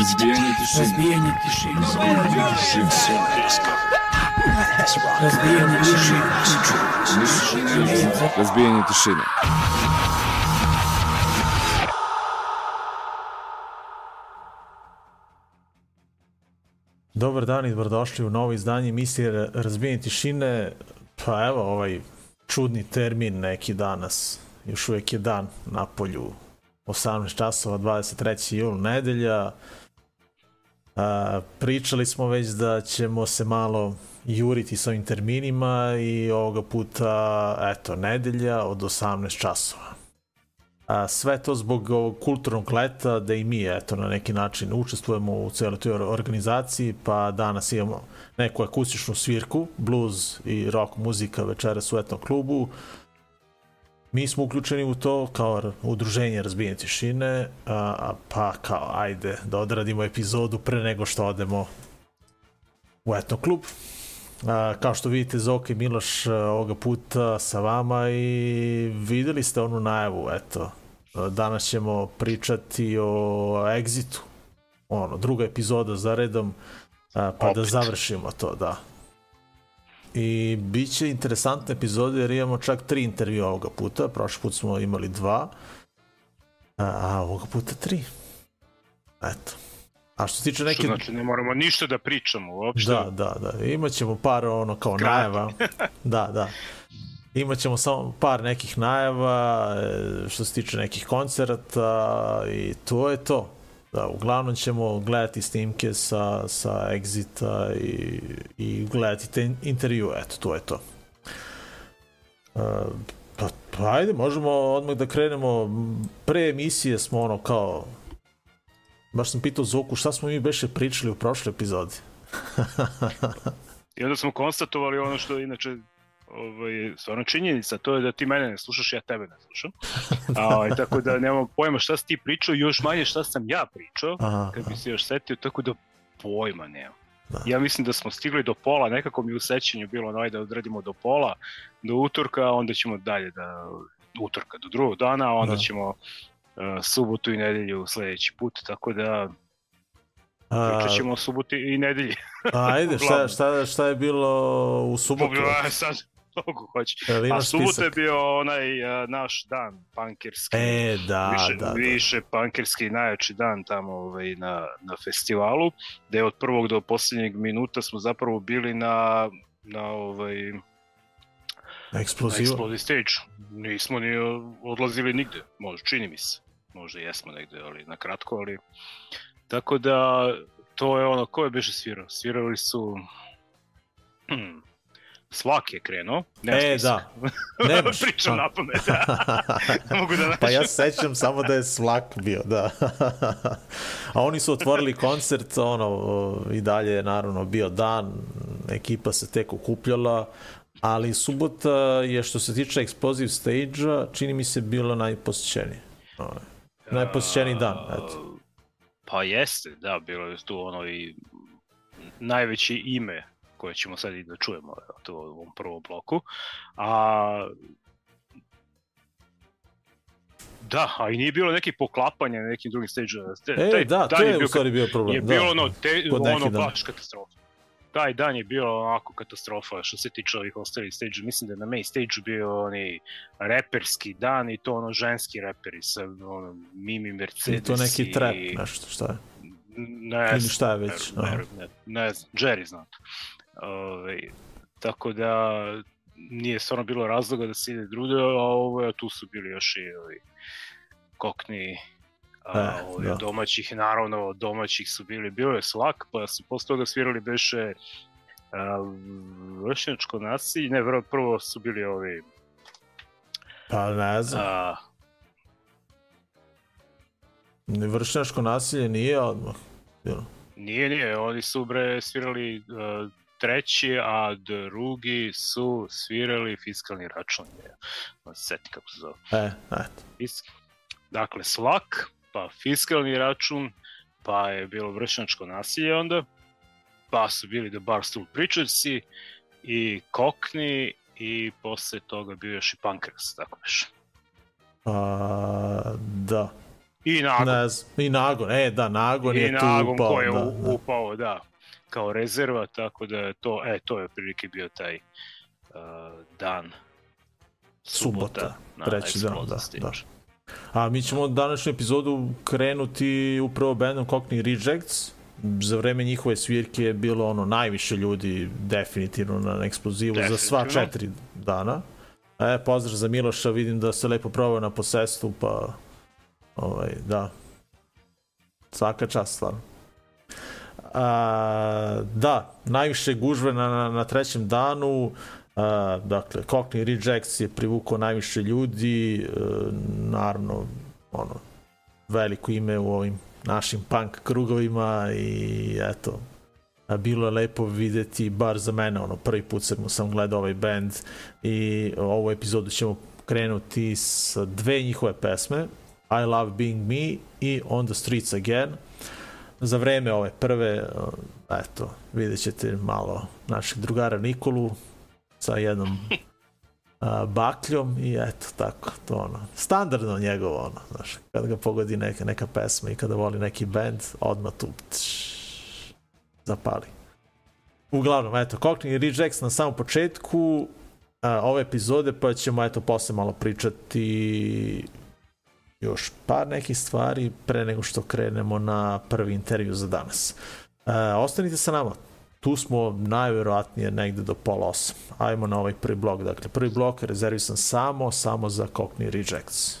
Разбиение тишины. Разбиение тишины. Разбиение тишины. Разбиение тишины. Dobar dan i dobrodošli u novo izdanje emisije Razbijenje tišine. Pa evo ovaj čudni termin neki danas. Još uvijek je dan na polju 18 časova 23. jul nedelja. A, pričali smo već da ćemo se malo juriti sa ovim terminima i ovoga puta, eto, nedelja od 18 časova. A, sve to zbog ovog kulturnog leta da i mi, eto, na neki način učestvujemo u cijeloj toj organizaciji, pa danas imamo neku akustičnu svirku, blues i rock muzika večeras u etnom klubu. Mi smo uključeni u to kao udruženje razbijenje tišine, a, a, pa kao ajde da odradimo epizodu pre nego što odemo u etno klub. A, kao što vidite, Zoka i Miloš ovoga puta sa vama i videli ste onu najavu, eto. Danas ćemo pričati o Exitu. Ono, druga epizoda za redom, a, pa da Opet. završimo to, da. I bit će interesantne epizode jer imamo čak tri intervjua ovoga puta. Prošli put smo imali dva, a, ovoga puta tri. Eto. A što se tiče Što neke... znači ne moramo ništa da pričamo uopšte. Da, da, da. Imaćemo par ono kao Skrati. najava. Da, da. Imaćemo samo par nekih najava e, što se tiče nekih koncerata i to je to. Da, uglavnom ćemo gledati snimke sa, sa Exita i, i gledati te intervju, eto, to je to. E, pa, pa ajde, možemo odmah da krenemo. Pre emisije smo ono kao baš sam pitao Zoku šta smo mi beše pričali u prošloj epizodi. I onda smo konstatovali ono što inače ovaj, stvarno činjenica, to je da ti mene ne slušaš, ja tebe ne slušam. A, ovaj, tako da nemam pojma šta si ti pričao, još manje šta sam ja pričao, Aha, kad bi se još setio, tako da pojma nemam. Da. Ja mislim da smo stigli do pola, nekako mi u sećanju bilo no, da odradimo do pola, do utorka, onda ćemo dalje da utorka do drugog dana, onda Da. ćemo uh, subotu i nedelju sledeći put, tako da A, pričat ćemo o subotu i nedelji. ajde, šta, šta, šta je bilo u subotu? Sad, kako hoće. A subota je bio onaj uh, naš dan, pankerski. E, da, više, da, da. više pankerski najjači dan tamo ovaj, na, na festivalu, gde od prvog do posljednjeg minuta smo zapravo bili na, na ovaj, na Eksploziva. Explode Stage. Nismo ni odlazili nigde, možda, čini mi se. Možda jesmo negde, ali na kratko, ali... Tako da, to je ono, ko je beše svirao? Svirali su... Hmm, Slak je krenuo. Nema E, spisak. da. Nemaš. Pričam na pamet, da. Ne mogu da nađem. Pa ja se sećam samo da je Slak bio, da. A oni su otvorili koncert, ono, i dalje je naravno bio dan, ekipa se tek okupljala, ali subota je što se tiče Explosive Stage-a, čini mi se bilo najposjećenije. Najposjećeniji dan, eto. Pa jeste, da, bilo je tu ono i najveće ime koje ćemo sad i da čujemo to u ovom prvom bloku. A Da, a i nije bilo nekih poklapanja na nekim drugim stage E, da, to je u stvari bio problem. je da. bilo ono, te, neki ono dan. baš katastrofa. Taj dan je bio onako katastrofa što se tiče ovih ostalih stage Mislim da je na main stage bio onaj reperski dan i to ono ženski reperi sa ono, Mimi I Mercedes to neki trap, i- nešto, šta je? ne Ili znam, šta je već, Ne, ne, ne, ne znam, Jerry zna to. Ove, tako da nije stvarno bilo razloga da se ide druge, a ovo, a tu su bili još i ovi kokni a, E, ovi da. domaćih, naravno domaćih su bili, bio je Slak, pa su posle toga svirali beše vršnjačko nasilje, ne, vrlo prvo su bili ovi Pa ne znam, a, vršnjačko nasilje nije odmah. Bilo. Nije, nije, oni su bre svirali uh, treći, a drugi su svirali fiskalni račun. Se Seti kako se zove. E, eto. Fis... Dakle, slak, pa fiskalni račun, pa je bilo vršnjačko nasilje onda, pa su bili The Barstool Preachersi i Kokni i posle toga bio još i Punkers, tako biš. A, da. I Nagon. Ne znam, i Nagon, e da, Nagon I je tu Nagon upao. ko je da, da. upao, da, kao rezerva, tako da je to, e, to je prilike bio taj uh, dan. Subota, treći dan, da, da. A mi ćemo današnju epizodu krenuti upravo bandom Cockney Rejects. Za vreme njihove svirke je bilo ono najviše ljudi definitivno na eksplozivu za sva Definitivno. četiri dana. E, pozdrav za Miloša, vidim da se lepo provao na posestvu, pa ovaj, da. Svaka čast, stvarno. A, da, najviše gužve na, na, na trećem danu, a, dakle, Cockney Rejects je privukao najviše ljudi, e, naravno, ono, veliko ime u ovim našim punk krugovima i eto, a bilo je lepo videti, bar za mene, ono, prvi put sam, sam gledao ovaj band i ovu epizodu ćemo krenuti sa dve njihove pesme, I Love Being Me i On the Streets Again. Za vreme ove prve, eto, vidjet ćete malo našeg drugara Nikolu sa jednom a, bakljom i eto, tako, to ono, standardno njegovo, ono, znaš, kada ga pogodi neka, neka pesma i kada voli neki band, odmah tu tš, zapali. Uglavnom, eto, Cockney Rejects na samom početku a, ove epizode, pa ćemo, eto, posle malo pričati još par nekih stvari pre nego što krenemo na prvi intervju za danas. E, ostanite sa nama, tu smo najverovatnije negde do pola osam. Ajmo na ovaj prvi blok. Dakle, prvi blok rezervisan samo, samo za Cockney Rejects.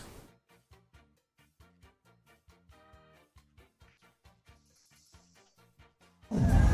I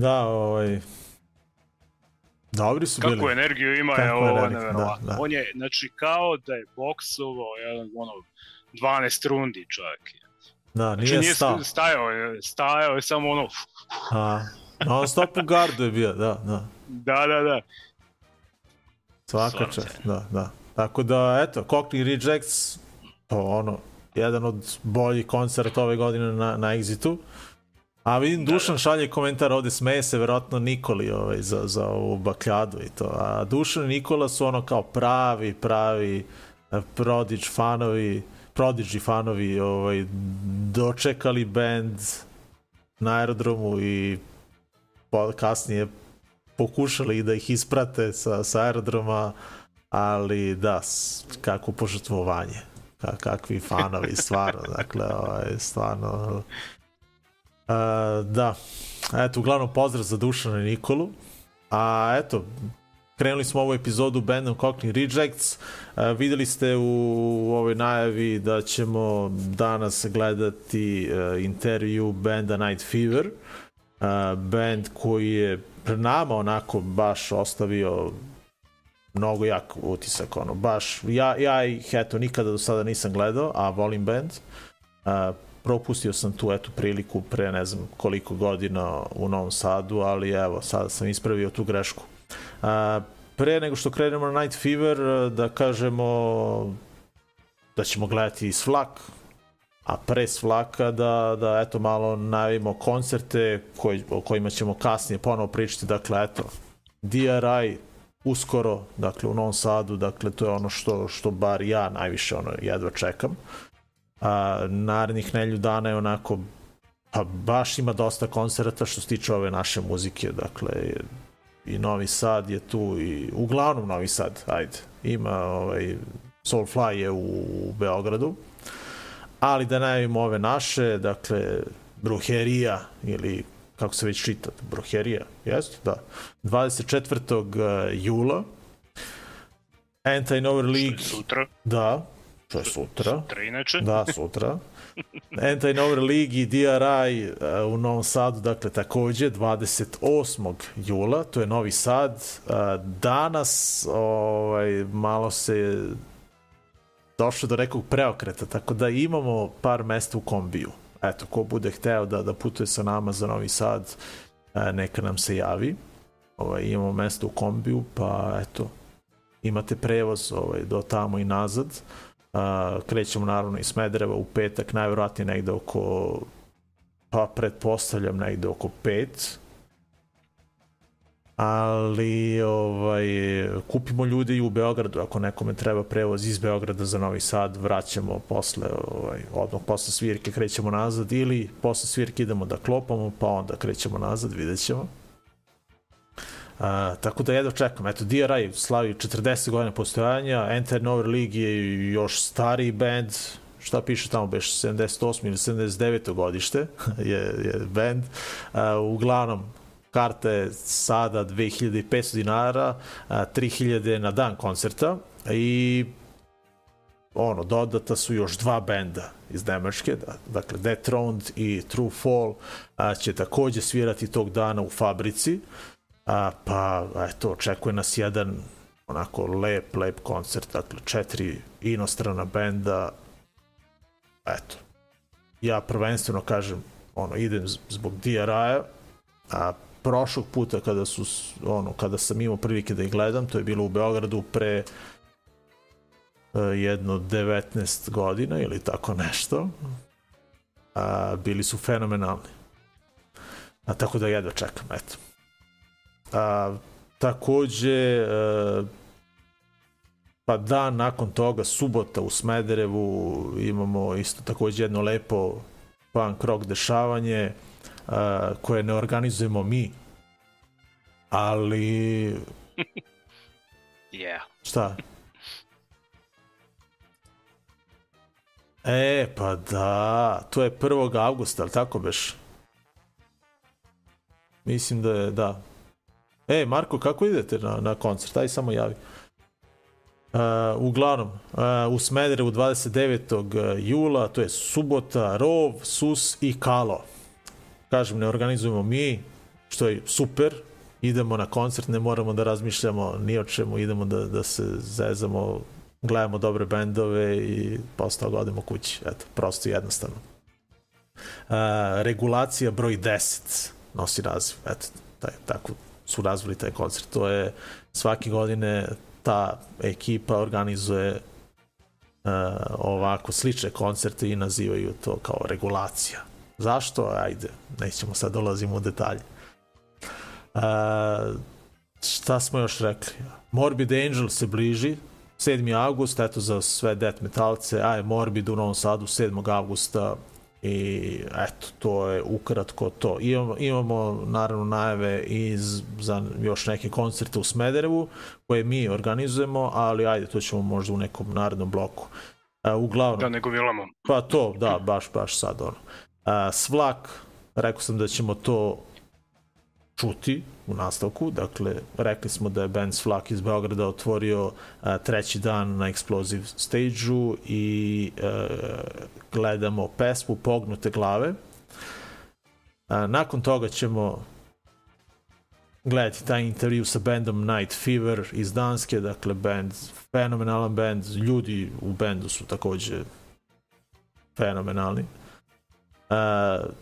Da, ovaj... Dobri su bili. Kakvu energiju ima Kakvu je ovo energiju, neverovatno. da, da. On je, znači, kao da je boksovao jedan, ono, 12 rundi čovjek. je. Da, Znači, nije nije stao. stajao, je, stajao je samo ono, A, non stop u gardu je bio, da, da. da, da, da. Svaka čast, da, da. Tako da, eto, Cockney Rejects, to ono, jedan od boljih koncerta ove godine na, na Exitu. A vidim, Dušan šalje komentar ovde, smeje se verovatno Nikoli ovaj, za, za ovu bakljadu i to. A Dušan i Nikola su ono kao pravi, pravi eh, Prodigy fanovi, Prodigy fanovi ovaj, dočekali band na aerodromu i kasnije pokušali da ih isprate sa, sa aerodroma, ali da, kako požrtvovanje. Ka, kakvi fanovi, stvarno, dakle, ovaj, stvarno... Da, eto, uglavnom pozdrav za Dušana i Nikolu. A eto, krenuli smo ovu epizodu bandom Cockney Rejects. Uh, videli ste u ovoj najavi da ćemo danas gledati uh, intervju benda Night Fever. Uh, band koji je pred nama onako baš ostavio mnogo jak utisak, ono, baš, ja, ja ih, eto, nikada do sada nisam gledao, a volim band. Uh, propustio sam tu, eto, priliku pre ne znam koliko godina u Novom Sadu, ali evo, sada sam ispravio tu grešku. Uh, pre nego što krenemo na Night Fever, uh, da kažemo da ćemo gledati i Svlak, a pre Svlaka da, da eto malo najavimo koncerte koji, o kojima ćemo kasnije ponovo pričati, dakle eto DRI uskoro, dakle u Novom Sadu, dakle to je ono što, što bar ja najviše ono jedva čekam. A, narednih nelju dana je onako pa baš ima dosta koncerta što se tiče ove naše muzike, dakle i Novi Sad je tu i uglavnom Novi Sad, ajde. Ima ovaj Soulfly je u, u Beogradu. Ali da najavimo ove naše, dakle Bruherija ili kako se već čita, Bruherija, jeste? Da. 24. jula Anti-Nover League, Sutra, da, to je sutra. sutra inače. Da, sutra. Anti-Nover League i DRI uh, u Novom Sadu, dakle takođe 28. jula, to je Novi Sad. Uh, danas ovaj, malo se došlo do nekog preokreta, tako da imamo par mesta u kombiju. Eto, ko bude hteo da, da putuje sa nama za Novi Sad, uh, neka nam se javi. Ovaj, imamo mesto u kombiju, pa eto, imate prevoz ovaj, do tamo i nazad. Uh, krećemo naravno iz Smedereva u petak, najverovatnije negde oko pa pretpostavljam negde oko 5 ali ovaj, kupimo ljude i u Beogradu ako nekome treba prevoz iz Beograda za Novi Sad vraćamo posle ovaj, odmah posle svirke krećemo nazad ili posle svirke idemo da klopamo pa onda krećemo nazad vidjet ćemo Uh, tako da jedno čekam. Eto, DRI slavi 40 godina postojanja, Enter Nover League je još stariji band, šta piše tamo, beš 78 ili 79. godište je, je band. Uh, uglavnom, karta je sada 2500 dinara, uh, 3000 na dan koncerta i ono, dodata su još dva benda iz Nemačke, da, dakle Dethroned i True Fall a, će takođe svirati tog dana u fabrici, a, pa eto, očekuje nas jedan onako lep, lep koncert, dakle četiri inostrana benda, eto, ja prvenstveno kažem, ono, idem zbog DRI-a, a prošlog puta kada su, ono, kada sam imao prilike da ih gledam, to je bilo u Beogradu pre e, jedno 19 godina ili tako nešto, a, bili su fenomenalni. A tako da jedva čekam, eto. A, takođe, e, pa dan nakon toga, subota u Smederevu, imamo isto takođe jedno lepo punk rock dešavanje a, koje ne organizujemo mi, ali Yeah. Šta? E, pa da, to je 1. avgusta, ali tako beš? Mislim da je, da. E, Marko, kako idete na, na koncert? Aj, samo javi. Uh, uglavnom, uh, u Smederevu 29. jula, to je subota, Rov, Sus i Kalo. Kažem, ne organizujemo mi, što je super, idemo na koncert, ne moramo da razmišljamo ni o čemu, idemo da, da se zezamo, gledamo dobre bendove i posle toga odemo kući. Eto, prosto i jednostavno. Uh, regulacija broj 10 nosi naziv. Eto, taj, tako su razvili taj koncert. To je svake godine ta ekipa organizuje uh, ovako slične koncerte i nazivaju to kao regulacija. Zašto? Ajde, nećemo sad dolazimo u detalje. Uh, šta smo još rekli? Morbid Angel se bliži, 7. avgust, eto za sve death metalce, aj Morbid u Novom Sadu 7. avgusta i eto, to je ukratko to. Imamo, imamo naravno najave iz, za još neke koncerte u Smederevu koje mi organizujemo, ali ajde, to ćemo možda u nekom narednom bloku. Uh, uglavnom, Da ne govilamo. Pa to, da, baš, baš sad ono. A, Svlak, rekao sam da ćemo to čuti u nastavku, dakle, rekli smo da je band Svlak iz Beograda otvorio a, treći dan na Explosive stage-u i a, gledamo pesmu Pognute glave. A, nakon toga ćemo gledati taj intervju sa bandom Night Fever iz Danske, dakle band, fenomenalan band, ljudi u bendu su takođe fenomenalni. Uh,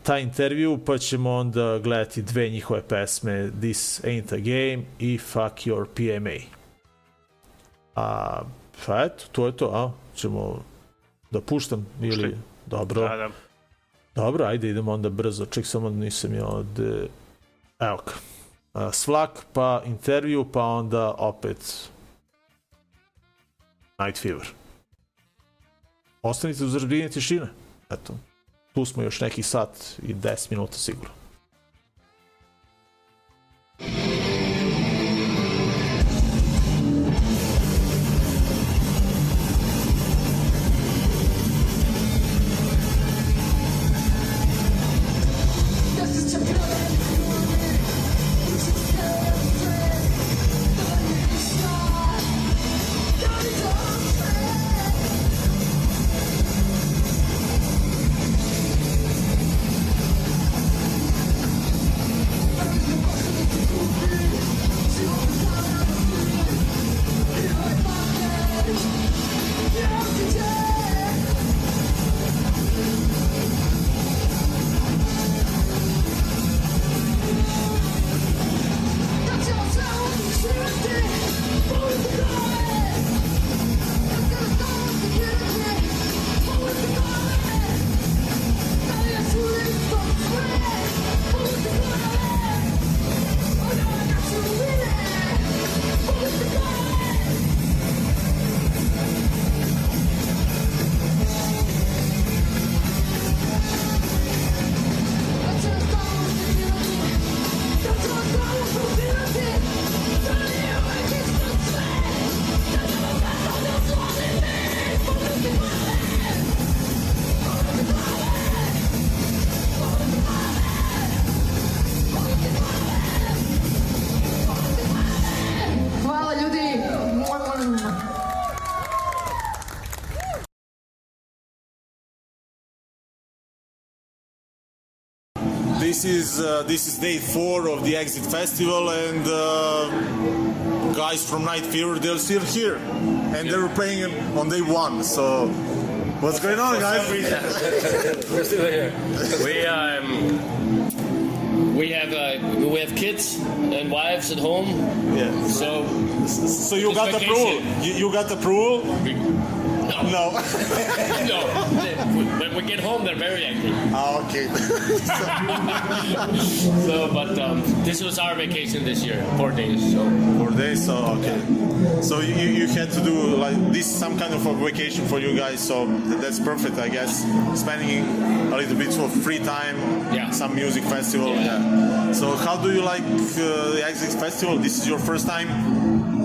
taj intervju, pa ćemo onda gledati dve njihove pesme This Ain't a Game i Fuck Your PMA. A, pa eto, to je to, a? Ćemo da puštam ili... Puštaj. Dobro. Da, da. Dobro, ajde idemo onda brzo. Ček samo nisam ja ovde... Evo. Uh, Svlak, pa intervju, pa onda opet Night Fever. Ostanite uz razbijenje tišine. Eto, tu smo još nekih sat i 10 minuta sigurno. This is uh, this is day four of the Exit Festival, and uh, guys from Night Fever they're still here, and they were playing on day one. So, what's going on, guys? We're still here. We um, we have uh, we have kids and wives at home, Yeah. so So you got vacation. approval. You, you got approval? we, no, No. When we get home, they're very angry. ah, okay. So, but um, this was our vacation this year, four days. So Four days. So okay. So you, you had to do like this some kind of a vacation for you guys. So that's perfect, I guess. Spending a little bit of free time. Yeah. Some music festival. Yeah. Yeah. So how do you like uh, the Exit Festival? This is your first time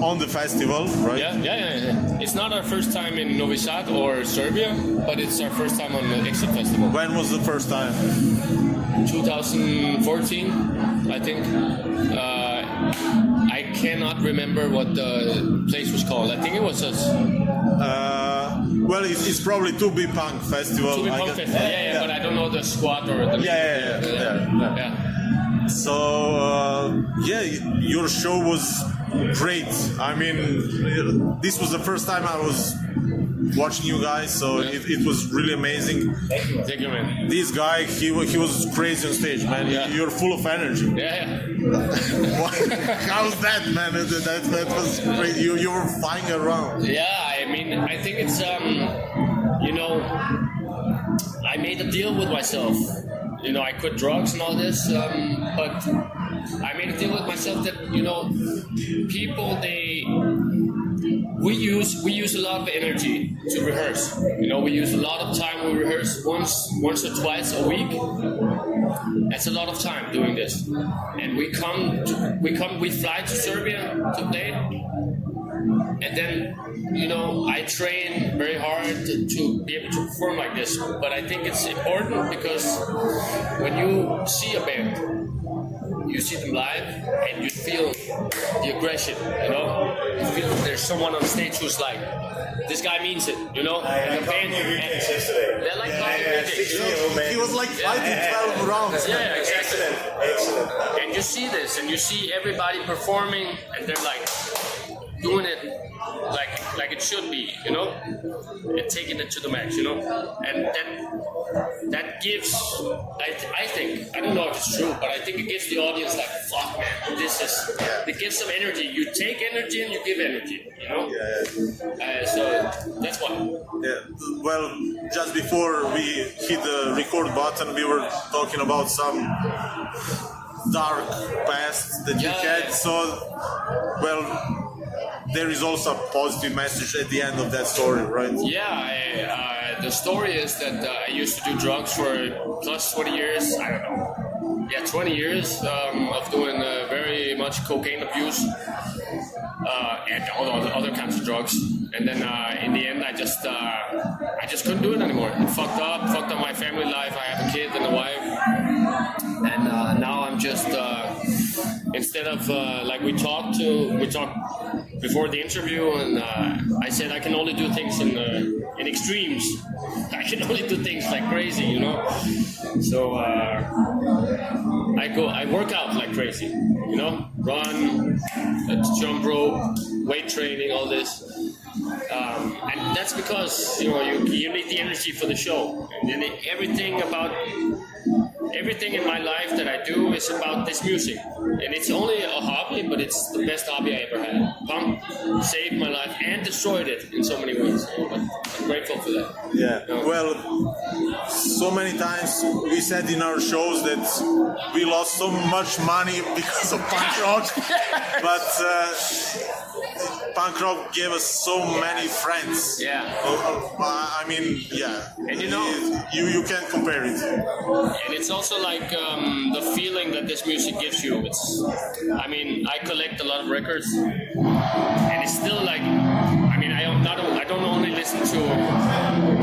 on the festival, right? yeah, yeah, yeah, yeah. It's not our first time in Novi Sad or Serbia, but it's our first time on the Exit Festival. When was the first time? 2014, I think. Uh, I cannot remember what the place was called. I think it was a Uh, well, it's, it's probably To Be Punk Festival. Tube I Punk guess. Festival. Yeah, yeah, but I don't know the squad or the. Yeah, yeah, yeah, yeah, yeah. yeah. So uh, yeah, your show was great. I mean, this was the first time I was watching you guys, so it, it was really amazing. Thank you, man. This guy, he he was crazy on stage, man. Yeah. You're full of energy. Yeah, yeah. How's that, man? That, that, that was great. You you were flying around. Yeah, I mean, I think it's um, you know, I made a deal with myself. You know, I quit drugs and all this, um, but I made a deal with myself that you know, people they we use we use a lot of energy to rehearse. You know, we use a lot of time. We rehearse once once or twice a week. That's a lot of time doing this, and we come to, we come we fly to Serbia to play and then you know i train very hard to, to be able to perform like this but i think it's important because when you see a band you see them live and you feel the aggression you know you feel there's someone on stage who's like this guy means it you know and the band yesterday. they're like Yeah, coffee yeah, meetings, 60 you know? man. He was like Yeah. fighting 12 rounds. yeah exactly Excellent, excellent. and you see this and you see everybody performing and they're like doing it like like it should be you know and taking it to the max you know and that that gives I, th- I think I don't know if it's true but I think it gives the audience like fuck man this is it gives some energy you take energy and you give energy you know Yeah. uh, so that's why Yeah. Well, just before we hit the record button, we were talking about some dark past that you Yeah. had. So, well, there is also a positive message at the end of that story, right? Yeah, I, uh, the story is that uh, I used to do drugs for plus 20 years. I don't know. Yeah, 20 years um, of doing uh, very much cocaine abuse uh, and all the other kinds of drugs. And then uh, in the end, I just uh, I just couldn't do it anymore. Fucked up, fucked up my family life. I have a kid and a wife, and now I'm just instead of uh, like we talked to we talked before the interview, and uh, I said I can only do things in uh, in extremes. I can only do things like crazy, you know. So uh, I go, I work out like crazy, you know, run, uh, jump rope, weight training, all this. Um, and that's because you know you, you need the energy for the show, and then everything about everything in my life that I do is about this music. And it's only a hobby, but it's the best hobby I ever had. Punk saved my life and destroyed it in so many ways. But I'm grateful for that. Yeah. Well, so many times we said in our shows that we lost so much money because of punk rock, but uh, punk rock gave us so many friends. Yeah. Oh, oh, I mean, yeah. And you know- you you can't compare it. And it's also like um, the feeling that this music gives you. It's, I mean, I collect a lot of records, and it's still like, I mean, I don't, not, I don't only listen to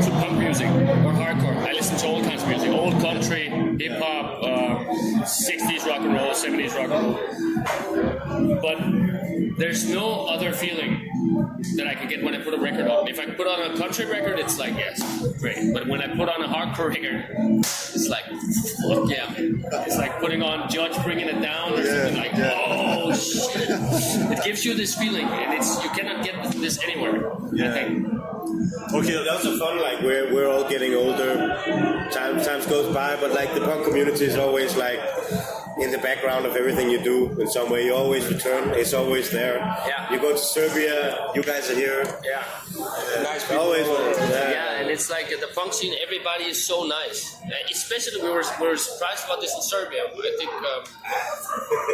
to punk music or hardcore. I listen to all kinds of music, old country, hip hop, uh, 60s rock and roll, 70s rock and roll. But there's no other feeling that I can get when I put a record on. If I put on a country record, it's like yes, great. But when I put on a hardcore record, it's like fuck yeah. It's like putting on Judge bringing it down or something like oh shit. It gives you this feeling, and it's you cannot get this anywhere. I think. Okay, It's also fun, like we're, we're all getting older, time, times goes by, but like the punk community is always like in the background of everything you do in some way. You always return, it's always there. Yeah. You go to Serbia, you guys are here. Yeah. Nice Always, yeah. It's like the scene. Everybody is so nice. Especially we were, we were surprised about this in Serbia. I think. Um,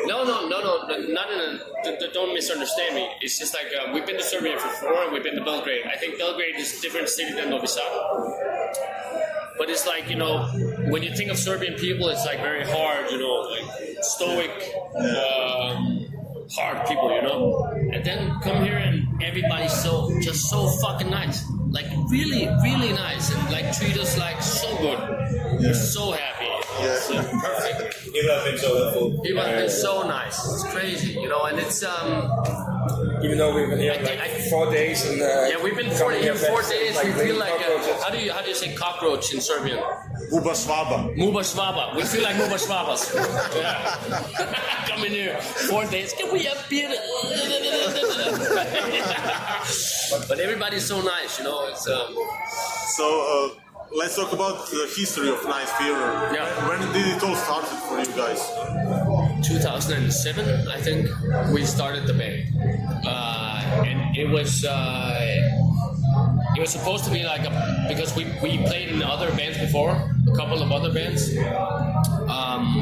no, no, no, no, no, not in Don't misunderstand me. It's just like uh, we've been to Serbia before, and we've been to Belgrade. I think Belgrade is a different city than Novi Sad. But it's like you know, when you think of Serbian people, it's like very hard. You know, like stoic. Um, hard people, you know. And then come here and everybody's so just so fucking nice, like really, really nice, and like treat us like so good. We're so happy. It's perfect. People have been so helpful. People have been so nice. It's crazy, you know. And it's um, Even though we've been here I- like I- four days and uh, Yeah, we've been four, here four days. like, we feel like uh, how do you how do you say cockroach in Serbian? Buba Svaba. Muba Svaba. We feel like Muba Svabas. yeah. Come in here. Four days. Can we have beer? but everybody's so nice, you know. It's um, So uh, let's talk about the history of Night Fever. Yeah. When did it all start for you guys? 2007, I think, we started the band, uh, and it was uh, it was supposed to be like a because we, we played in other bands before, a couple of other bands, um,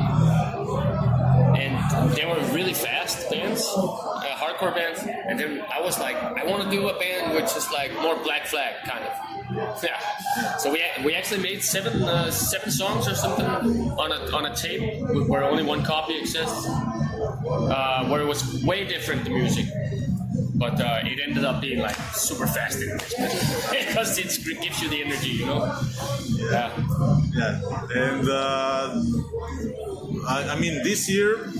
and they were really fast bands, uh, hardcore bands, and then I was like, I want to do a band which is like more Black Flag kind of. Yeah. So we, we actually made seven uh, seven songs or something on a on a tape where only one copy exists, uh, where it was way different the music, but uh, it ended up being like super fast because it gives you the energy, you know. Yeah. Yeah. And uh, I, I mean, this year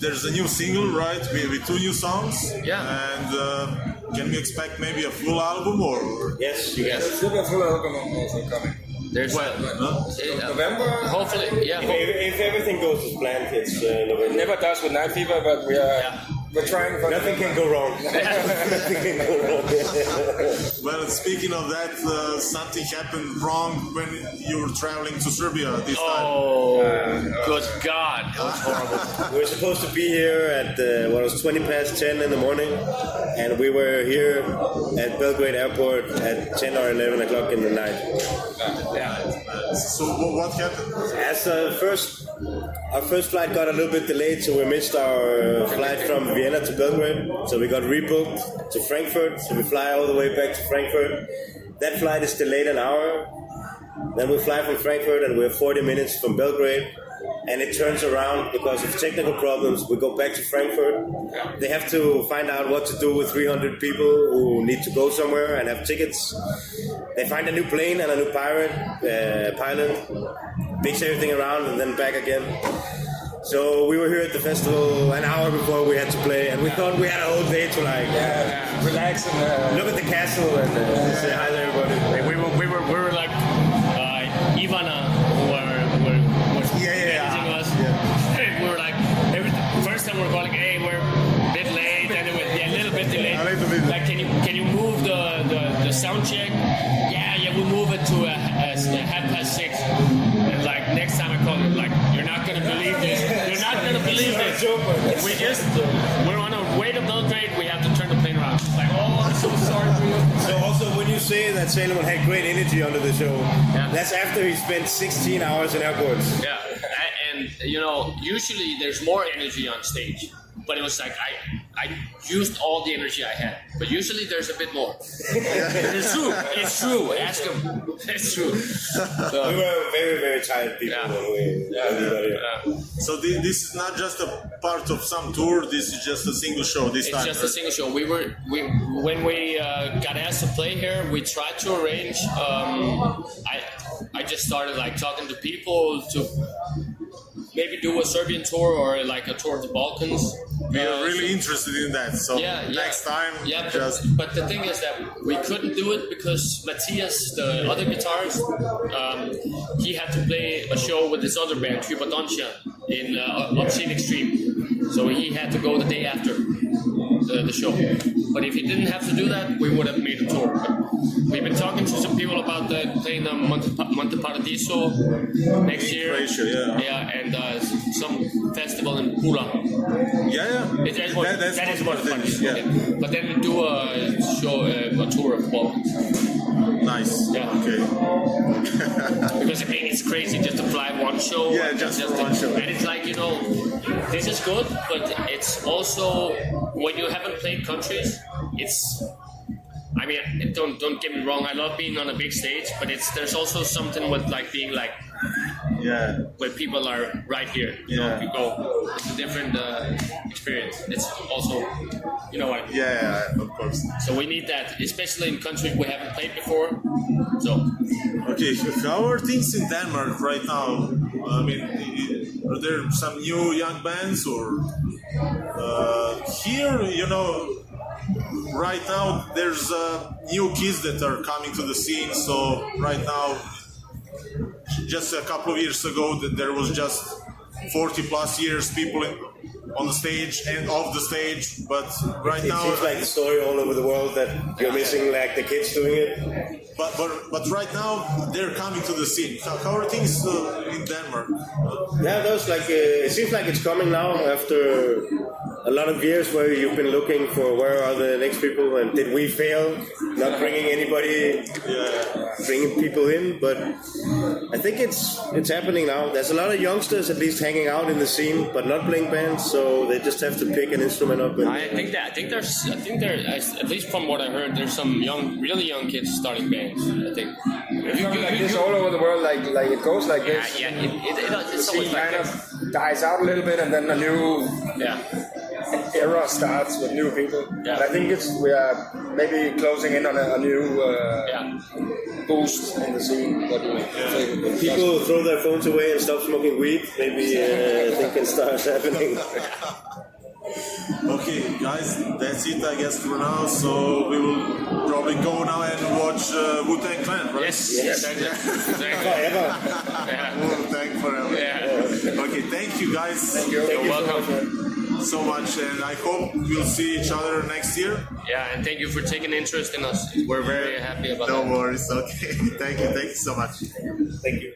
there's a new single, right? With, with two new songs. Yeah. And uh, can we expect maybe a full album or? Yes, Yes. There's still a full album also coming. There's Huh? uh, November? Hopefully, yeah. If, if everything goes as planned, it's uh, November. Never does with Night Fever, but we are Yeah. We're trying for Nothing can go wrong. Nothing can go wrong. Well, speaking of that, uh, something happened wrong when you were traveling to Serbia this time. Oh, good God, it was horrible. we were supposed to be here at uh, what was 20 past 10 in the morning, and we were here at Belgrade Airport at 10 or 11 o'clock in the night. Yeah. So what happened? As uh, first, our first flight got a little bit delayed, so we missed our flight from Vienna to Belgrade. So we got rebooked to Frankfurt. So we fly all the way back to Frankfurt. That flight is delayed an hour. Then we fly from Frankfurt, and we're 40 minutes from Belgrade. And it turns around because of technical problems. We go back to Frankfurt. They have to find out what to do with 300 people who need to go somewhere and have tickets. They find a new plane and a new pirate uh, pilot, mix everything around, and then back again. So we were here at the festival an hour before we had to play, and we thought we had a whole day to like uh, relax and uh, look at the castle and uh, say hi to everybody. we were we were we were like uh, Ivana were were was Yeah, yeah, yeah. managing us. we were like every first time we were calling, hey, we're a bit late, and it was yeah, a little bit delayed. A little bit. Like, can you can you move the, the, the sound check? Yeah, yeah, we'll move it to a, a, a half past six. This. We just we're on our way to Belgrade. We have to turn the plane around. Like, oh, I'm so sorry for you. So also when you say that Salomon had great energy under the show, that's after he spent 16 hours in airports. Yeah, and you know, usually there's more energy on stage, but it was like I I used all the energy I had, but usually there's a bit more. it's true. It's true. Ask him. It's true. We were very, very tired people Yeah. when we, when we got here. uh, So thi- this is not just a part of some tour. This is just a single show this it's time. just a single show. We were we when we uh, got asked to play here, we tried to arrange. Um, I I just started like talking to people to maybe do a Serbian tour or like a tour of the Balkans. We Uh, are really interested in that. So yeah, yeah. next time, Yeah, but, just but the thing is that we couldn't do it because Matthias, the other guitarist, um, he had to play a show with his other band, Hypodontia, in uh, Obscene Extreme. So he had to go the day after the, the show. But if he didn't have to do that, we would have made a tour. But we've been talking to some people about that, playing the Monte, Monte Paradiso next year. Croatia, yeah. Yeah, and uh, some festival in Pula. yeah, yeah. It, that, That- that's that is what what it fun. yeah. Okay. But then do a show, uh, a tour of Balkans. Nice. Yeah. Okay. Because I mean, it's crazy just to fly one show. Yeah, just to- one show. And it's like you know, this is good, but it's also when you haven't played countries, it's. I mean, don't don't get me wrong. I love being on a big stage, but it's there's also something with like being like Yeah. where people are right here. You know, Yeah. you go. It's a different uh, experience. It's also, you know what. Yeah, of course. So we need that, especially in countries we haven't played before. So Okay, how are things in Denmark right now? I mean, are there some new young bands or uh, here? You know, right now there's uh, new kids that are coming to the scene. So right now, just a couple of years ago, that there was just 40 plus years people in, on the stage and off the stage. But right It now, it seems like the story all over the world that you're missing like the kids doing it. but but but right now they're coming to the scene. How, how are things uh, in Denmark? Yeah, those like uh, it seems like it's coming now after a lot of years where you've been looking for where are the next people and did we fail not bringing anybody, bringing people in? But I think it's it's happening now. There's a lot of youngsters at least hanging out in the scene, but not playing bands, so they just have to pick an instrument up. And, I think that I think there's I think there at least from what I heard there's some young really young kids starting bands. I think. It's not like this all over the world, like like it goes like Yeah, this. yeah. It, it, it, The scene always like kind this. of dies out a little bit, and then a new Yeah. Era starts with new people. Yeah. But I think it's we are maybe closing in on a, a new uh, Yeah. boost in the scene. What do you think? People throw their phones away and stop smoking weed. Maybe uh, things starts happening. Okay, guys, that's it, I guess, for now. So we will probably go now and watch uh, Wu Tang Clan, right? Yes. Exactly. exactly. Forever. Yeah. Wu Tang forever. Yeah. Okay, thank you, guys. Thank you. You're welcome. so much, and I hope we'll see each other next year. Yeah, and thank you for taking interest in us. We're very happy about it. No that. worries. Okay, thank you, thank you so much. Thank you.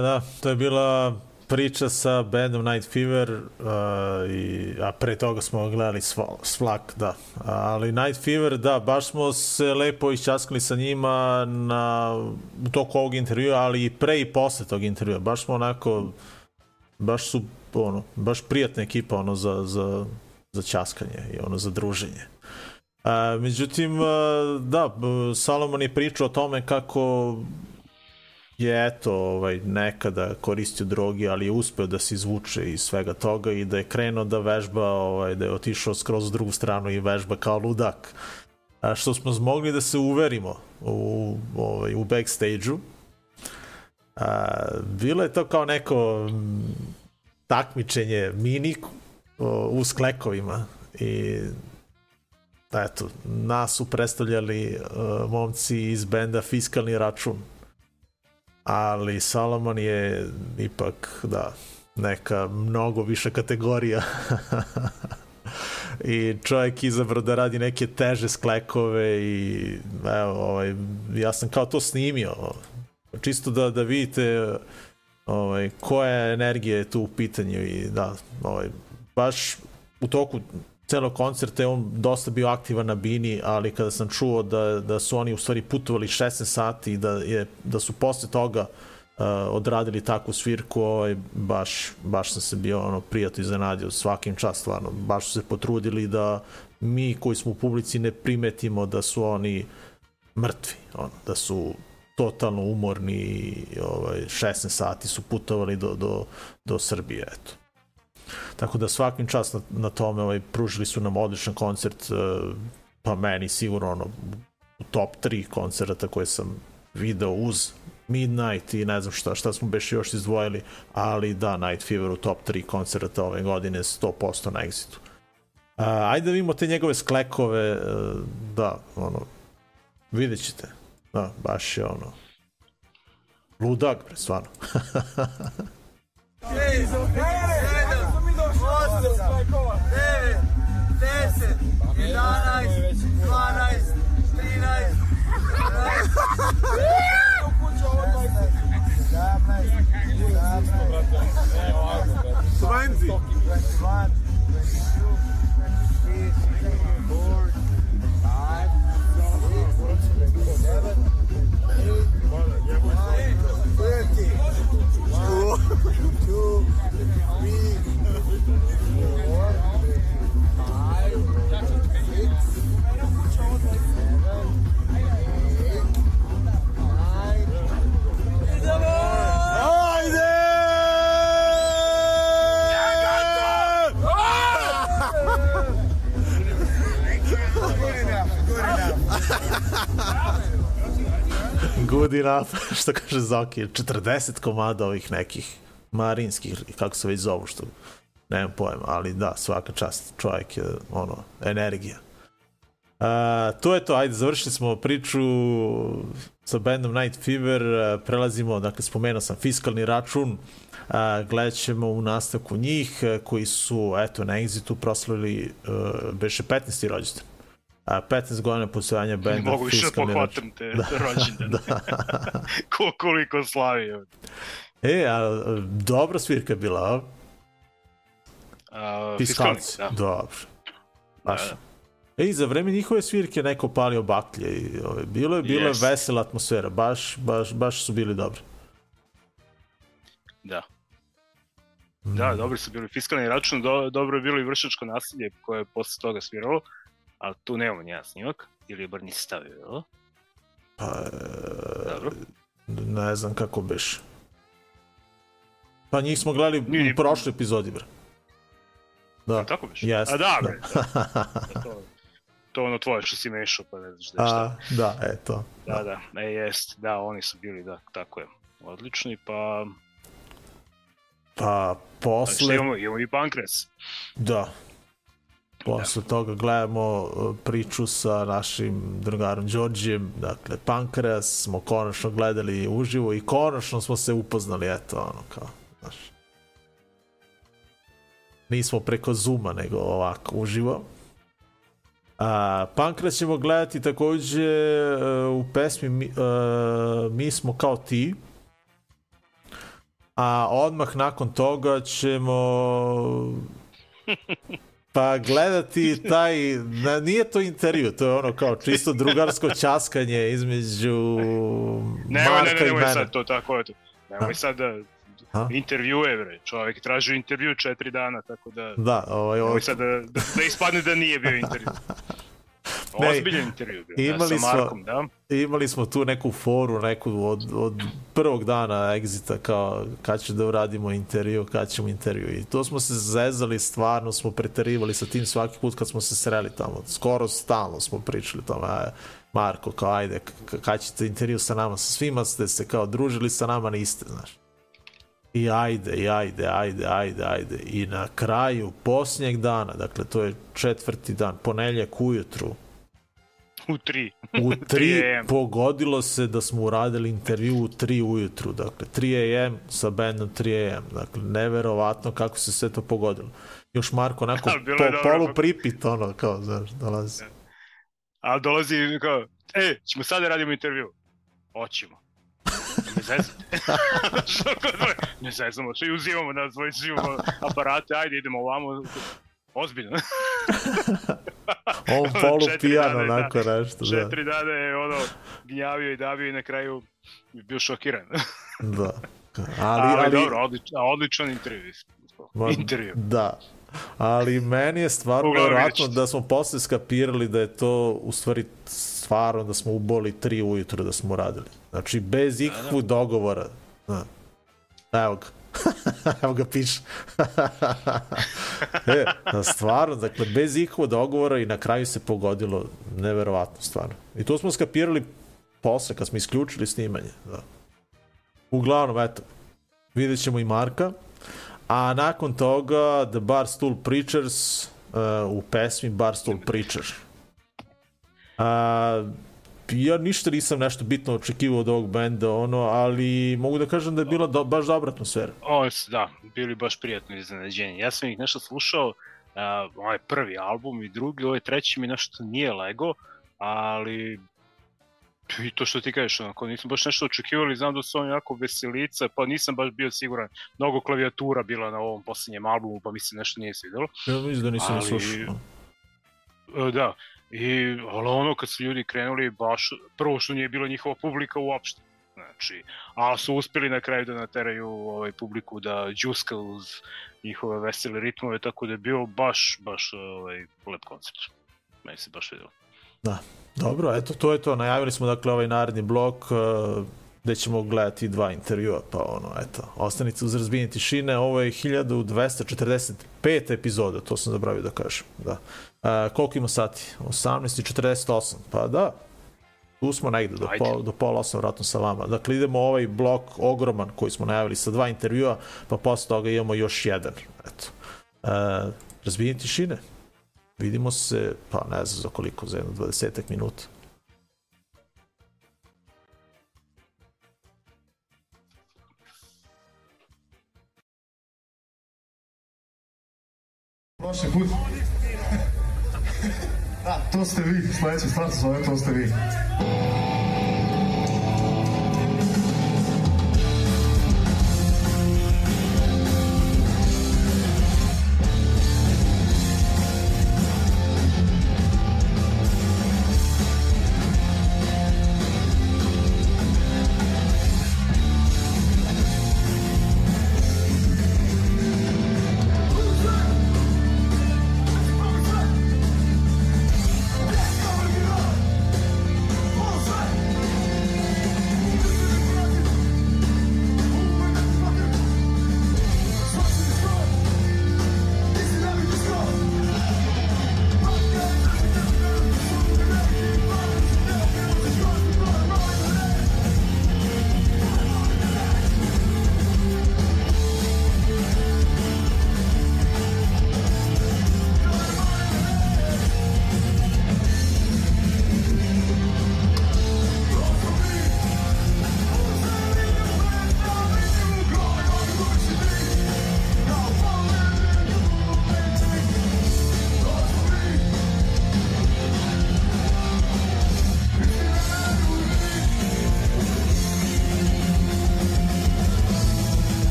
Da, to je bila priča sa bandom Night Fever, uh, i, a pre toga smo gledali Svlak, da. Ali Night Fever, da, baš smo se lepo iščaskali sa njima na, u toku ovog intervjua, ali i pre i posle tog intervjua. Baš smo onako, baš su, ono, baš prijatna ekipa, ono, za, za, za časkanje i ono, za druženje. A, međutim, da, Salomon je pričao o tome kako je eto ovaj, nekada koristio drogi, ali je uspeo da se izvuče iz svega toga i da je krenuo da vežba, ovaj, da je otišao skroz drugu stranu i vežba kao ludak. A što smo mogli da se uverimo u, ovaj, u backstage-u. A, bilo je to kao neko takmičenje mini u sklekovima i eto, nas su predstavljali uh, momci iz benda Fiskalni račun ali Salomon je ipak, da, neka mnogo više kategorija. I čovjek izabrao da radi neke teže sklekove i evo, ovaj, ja sam kao to snimio. Čisto da, da vidite ovaj, koja energija je tu u pitanju i da, ovaj, baš u toku celog koncerta je on dosta bio aktivan na bini, ali kada sam čuo da, da su oni u stvari putovali 16 sati i da, je, da su posle toga uh, odradili takvu svirku, ovaj, baš, baš sam se bio ono, prijatno iznenadio svakim čast, stvarno. Baš su se potrudili da mi koji smo u publici ne primetimo da su oni mrtvi, ono, da su totalno umorni i ovaj, 16 sati su putovali do, do, do Srbije, eto. Tako da svakim čas na, na tome ovaj, pružili su nam odličan koncert, uh, pa meni sigurno ono, u top 3 koncerta koje sam video uz Midnight i ne znam šta, šta smo beše još izdvojili, ali da, Night Fever u top 3 koncerta ove godine 100% na Exitu. Uh, ajde da vidimo te njegove sklekove, uh, da, ono, vidjet ćete. Da, baš je ono, ludak, bre, stvarno. Hey, 9, 10, 11, 12, 13, 20, Good enough, što kaže Zoki, 40 komada ovih nekih marinskih, kako se već zovu, što nemam pojma, ali da, svaka čast, čovjek je, ono, energija. Uh, to je to, ajde, završili smo priču sa bandom Night Fever, prelazimo, dakle, spomenuo sam fiskalni račun, uh, gledat ćemo u nastavku njih, koji su, eto, na Exitu proslavili, beše 15. rođendan. A 15 godina postojanja benda Mogu više da pohvatam te da, rođendane. da. koliko slavi. E, a dobra svirka je bila, a? Uh, Fiskalci, da. Dobro. Baš. Da, da. Ej, za vreme njihove svirke neko palio baklje i ove, bilo je, bilo yes. je vesela atmosfera, baš, baš, baš su bili dobri. Da. Mm. Da, dobri su bili fiskalni račun, do, dobro je bilo i vršačko nasilje koje je posle toga sviralo, ali tu nemamo nijedan snimak, ili je bar nisi stavio, jel? Pa, e, Dobro. ne znam kako beš. Pa njih smo gledali Nije, u prošloj epizodi, bre. Da. Tako biš? Yes. A da, bre. Da. to, to ono tvoje što si mešao, pa ne znaš da šta. A, da, eto. Da, da, da, e, jest, da, oni su bili, da, tako je. Odlični, pa... Pa, posle... Znači, imamo, imamo i Pankres. Da. Posle toga gledamo uh, priču sa našim drugarom Đorđijem, dakle, Pankreas, smo konačno gledali uživo i konačno smo se upoznali, eto, ono, kao, znaš nismo preko Zuma, nego ovako uživo. A, Pankra ćemo gledati takođe e, u pesmi mi, uh, mi smo kao ti. A odmah nakon toga ćemo pa gledati taj, na, nije to intervju, to je ono kao čisto drugarsko časkanje između Nemoj, Marka ne, ne, i nemoj mene. sad to tako, eto. Nemoj sad da A? intervjue, bre. Čovjek traži intervju četiri dana, tako da... Da, ovaj, ovaj, Nemoj sad da, da, da ispadne da nije bio intervju. Ne, Ozbiljan intervju bio. imali da, sa smo- Markom, da. imali smo tu neku foru, neku od, od prvog dana Exita, kao kad će da uradimo intervju, kad ćemo intervju. I to smo se zezali, stvarno smo preterivali sa tim svaki put kad smo se sreli tamo. Skoro stalno smo pričali tamo, a, Marko, kao ajde, kad ćete intervju sa nama, sa svima ste se kao družili, sa nama niste, znaš. I ajde, i ajde, ajde, ajde, ajde. I na kraju, posljednjeg dana, dakle to je četvrti dan, ponedjeljak ujutru, U tri. u 3 3 AM. pogodilo se da smo uradili intervju u 3 ujutru, dakle 3 am sa bandom 3 am, dakle neverovatno kako se sve to pogodilo. Još Marko onako po, polu pripit, ono, kao, znaš, dolazi. A dolazi kao, e, ćemo sad da radimo intervju. Hoćemo. Ne zezate. Kod dvoje? Ne zezamo, što i uzimamo na svoj živimo aparate, ajde idemo ovamo. Ozbiljno. On polu pijan, onako nešto, da. Četiri dana je ono gnjavio i davio i na kraju je bio šokiran. da. Ali, ali, ali, dobro, odličan, odličan intervju. Intervju. Da. Ali meni je stvarno verovatno vidjet da smo posle skapirali da je to u stvari stvarno da smo uboli tri ujutru da smo radili. Znači bez ikakvog dogovora. Da. Evo ga. Evo ga piše. e, da, stvarno, dakle, bez ikakvog dogovora i na kraju se pogodilo neverovatno, stvarno. I to smo skapirali posle, kad smo isključili snimanje. Da. Uglavnom, eto, vidjet ćemo i Marka. A nakon toga The Barstool Preachers uh, u pesmi Barstool Preacher. Uh, ja ništa nisam nešto bitno očekivao od ovog benda, ono, ali mogu da kažem da je bila do, baš dobra atmosfera. Oni su, da, bili baš prijatno iznenađenje. Ja sam ih nešto slušao, uh, ovaj prvi album i drugi, ovaj treći mi nešto nije lego, ali i to što ti kažeš, onako, nisam baš nešto očekivali, znam da su oni jako veselica, pa nisam baš bio siguran. Mnogo klavijatura bila na ovom posljednjem albumu, pa mi se nešto nije svidelo. Ja mislim da nisam Ali- ali... slušao. E, Da, i ali ono kad su ljudi krenuli baš, prvo što nije bila njihova publika uopšte. Znači, a su uspeli na kraju da nateraju ovaj publiku da džuska uz njihove vesele ritmove, tako da je bio baš, baš ovaj, lep koncept. Meni se baš videlo. Da. Dobro, eto, to je to. Najavili smo, dakle, ovaj naredni blok uh, gde ćemo gledati dva intervjua, pa ono, eto, ostanite uz razbijenje tišine, ovo je 1245 epizoda, to sam zaboravio da kažem, da. Uh, koliko ima sati? 18.48, pa da, tu smo negde, do, pol, do pola osam vratno sa vama. Dakle, idemo ovaj blok ogroman koji smo najavili sa dva intervjua, pa posle toga imamo još jedan, eto. Uh, razbijenje tišine, vidimo se, pa ne znam za koliko, za jedno 20 minuta. Prošli put... To ste vi, sledeća stvar se zove, to ste vi.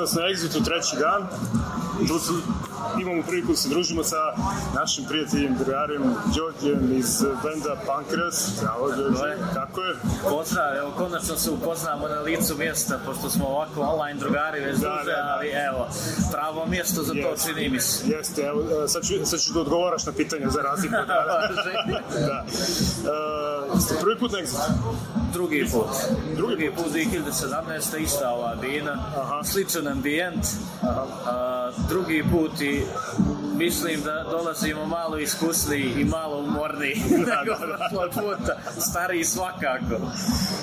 Evo nas na Exitu treći dan. Tu su, imamo priliku da se družimo sa našim prijateljem, drugarem, Đorđem iz benda Pankras. Zdravo, Đorđe, kako je? Pozdrav, evo konačno se upoznamo na licu mjesta, pošto smo ovako online drugari već Da, duže, da, da. ali evo, pravo mjesto za to Jeste. čini mi se. Jeste, evo, e, sad, ću, sad ću da odgovaraš na pitanja za razliku dana. da. E, ste prvi put na Exitu? Drugi put. Drugi, Drugi put 2017. ista ova bina, sličan ambijent. A, drugi put i mislim da dolazimo malo iskusniji i malo umorniji nego prošlog puta. Stariji svakako.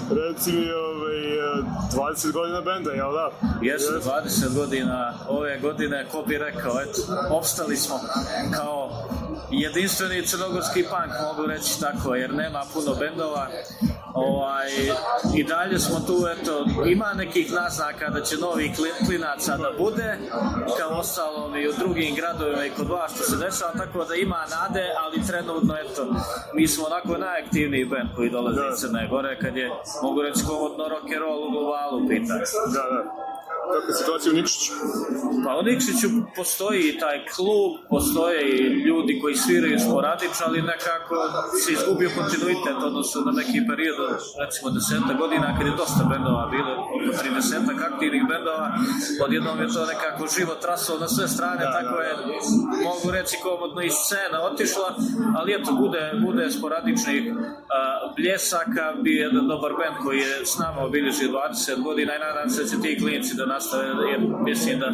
Reci mi, ovaj, e, 20 godina benda, jel da? Jeste, 20 godina ove godine, ko bi rekao, eto, opstali smo kao jedinstveni crnogorski punk, mogu reći tako, jer nema puno bendova. Ovaj, I dalje smo tu, eto, ima nekih naznaka da će novi kli- klinaca da bude, kao ostalom i u drugim gradovima i kod vas što se dešava, tako da ima nade, ali trenutno, eto, mi smo onako najaktivniji band koji dolazi iz Crne Gore, kad je, mogu reći, komodno rock and roll u globalu pitanje. Da, da. Kako je situacija u Nikšiću? Pa u Nikšiću postoji taj klub, postoje i ljudi koji sviraju sporadično, ali nekako se izgubio kontinuitet, odnosno na neki period, od, recimo deseta godina, kad je dosta bendova bilo, oko 30 aktivnih bendova, odjednom je to nekako život rasao na sve strane, tako je, mogu reći, komodno i scena otišla, ali eto, bude, bude sporadičnih a, bljesaka, bi jedan dobar bend koji je s nama obilježi 20 godina i nadam se da će ti klinci da nastave, jer mislim da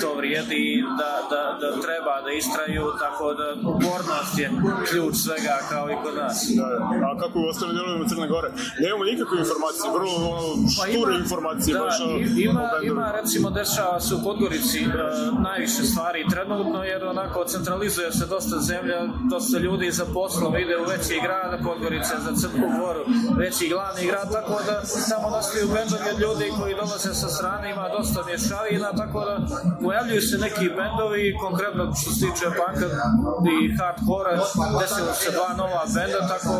to vrijedi i da, da, da treba da istraju, tako da upornost je ključ svega kao i kod nas. Da, da. A kako u ostalim dijelovima Crne Gore? Nemamo nikakve informacije, vrlo šture informacije. da, baš, ima, ima recimo dešava se u Podgorici e, najviše stvari trenutno jer onako centralizuje se dosta zemlja, dosta ljudi za poslom ide u veći grad, Podgorica za Crnu Goru veći glavni grad, tako da tamo nastaju bendovi od ljudi koji dolaze sa strane, ima dosta mješavina, tako da pojavljuju se neki bendovi, konkretno što se tiče punka i hardcore, desilo se dva nova benda, tako,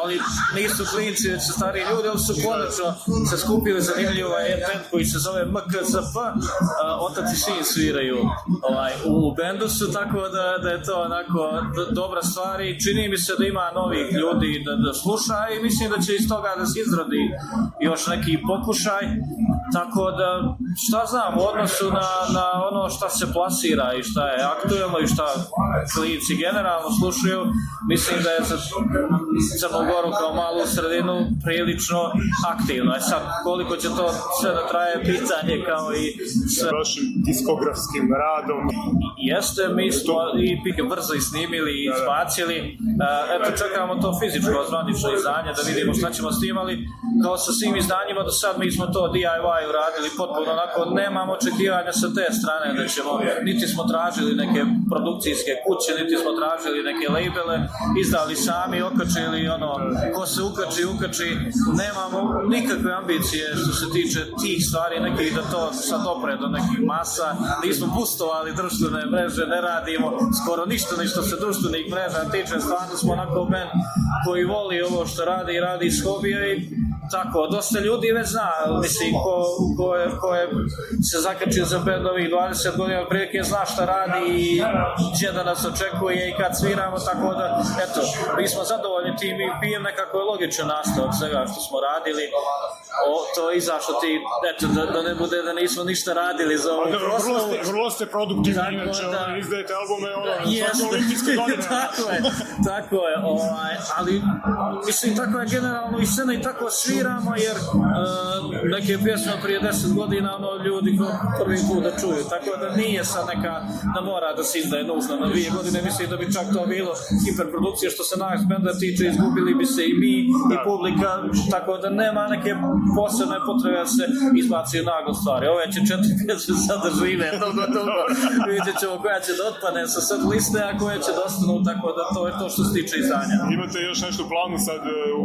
ali nisu klinci, već su stari ljudi, ali su konačno se skupili zanimljivo je band koji se zove MKZP, otac i sin sviraju ovaj, u, bendu su, tako da, da je to onako dobra stvar i čini mi se da ima novih ljudi da, da sluša i mislim da će iz toga da se izrodi još neki pokušaj, tako da šta znam u odnosu na, na ono šta se plasira i šta je aktuelno i šta klinici generalno slušaju, mislim da je za Crnu Goru kao malu sredinu prilično aktivno. E sad, koliko će to sve da traje, pitanje kao i sve. Vašim diskografskim radom. Jeste, mi smo i pike brzo i snimili i izbacili. E, Eto, čekamo to fizičko zvanično izdanje da vidimo šta ćemo s tim, ali kao sa svim izdanjima do sad mi smo to DIY uradili potpuno onako, nemamo očekivanja sa te strane da ćemo, niti smo tražili neke produkcijske kuće, niti smo tražili neke labele, izdali sami, okačili ono, ko se ukači, ukači, nemamo nikakve ambicije što se tiče tih stvari, nekih da to sad opre do nekih masa, nismo boostovali društvene mreže, ne radimo skoro ništa ni što se društvenih mreža tiče, stvarno smo onako band koji voli ovo što radi i radi iz hobija i tako, dosta ljudi već zna, mislim, ko, ko, je, ko je se zakačio za band ovih 20 godina, prilike zna šta radi i gdje da nas očekuje i kad sviramo, tako da, eto, mi smo zadovoljni tim i pijem nekako je logičan nastavak svega što smo radili, o, to je izašlo ti, eto, da, da ne bude da nismo ništa radili za ovu da, vrlo vrlo ste produktivni, Tako inače, da. ono, izdajete albume, ono, Jeste. svake olimpijske godine. tako je, tako je, ovaj, ali mislim tako je generalno i scena i tako sviramo jer uh, neke pjesme prije 10 godina ono ljudi prvi put da čuju, tako da nije sad neka da mora da se izdaje nužno na dvije godine, mislim da bi čak to bilo hiperprodukcije što se nas benda tiče, izgubili bi se i mi i publika, tako da nema neke posebne potrebe da se izbaci naglo stvari. Ove će četiri pjesme sada žive, dugo, dugo, vidjet ćemo koja će da otpadne sa sad liste, a koje će da ostanu, tako da to je to što se tiče izdanja. Imate još nešto planu sad e, u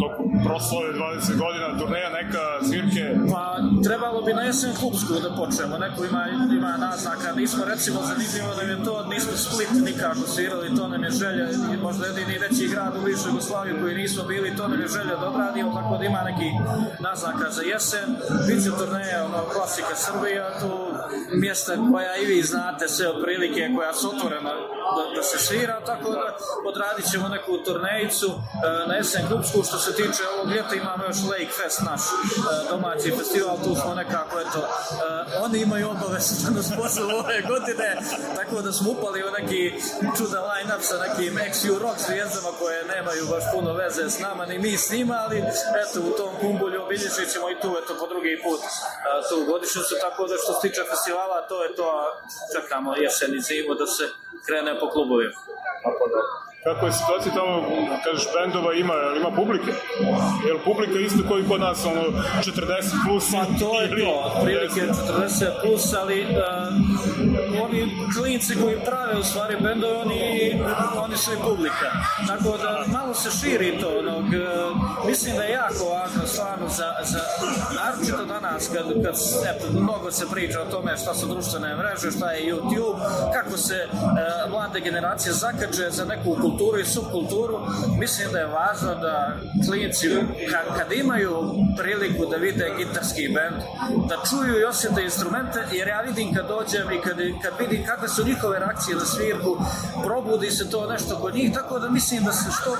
toku proslave 20 godina turneja, neka svirke? Pa trebalo bi na jesen klubsku da počnemo, neko ima, ima naznaka, nismo recimo zanimljivo da je to, nismo Split nikako svirali, to nam je želja, možda jedini veći grad u bivšoj Jugoslaviji koji nismo bili, to nam je želja da obradimo, tako da ima neki naznaka za jesen, bit će turneja, ono, klasika Srbija, tu mjesta koja i vi znate sve otprilike, koja su otvorena da, da se svira, tako da odradit ćemo neku turnejicu e, na jesen klubsku, što se tiče ovog ljeta imamo još Lake Fest naš e, domaći festival, tu smo nekako, eto, e, oni imaju obavezu da nas pozovu ove godine, tako da smo upali u neki čuda line-up sa nekim XU rock zvijezdama koje nemaju baš puno veze s nama, ni mi s njima, ali eto, u tom kumbulju obilježit ćemo i tu, eto, po drugi put tu godišnicu, tako da što se tiče festivala, to je to, čekamo jesen i zimu da se krene po klubovima. Kako je situacija tamo, kažeš, bendova ima, ima publike? Jel publika isto koji kod nas, ono, 40 plus? Pa to je to, otprilike 40 plus, ali uh, oni klinci koji prave u stvari bendove, oni, oni su i publika. Tako da malo se širi to, onog, uh, mislim da je jako važno stvarno za, za naročito danas kad, kad eto, mnogo se priča o tome šta su društvene mreže, šta je YouTube, kako se uh, mlade generacije zakače za neku kulturu i subkulturu, mislim da je važno da klinici, kad, kad imaju priliku da vide gitarski band, da čuju i osjete instrumente, jer ja vidim kad dođem i kad, kad vidim kakve su njihove reakcije na svirku, probudi se to nešto kod njih, tako da mislim da se što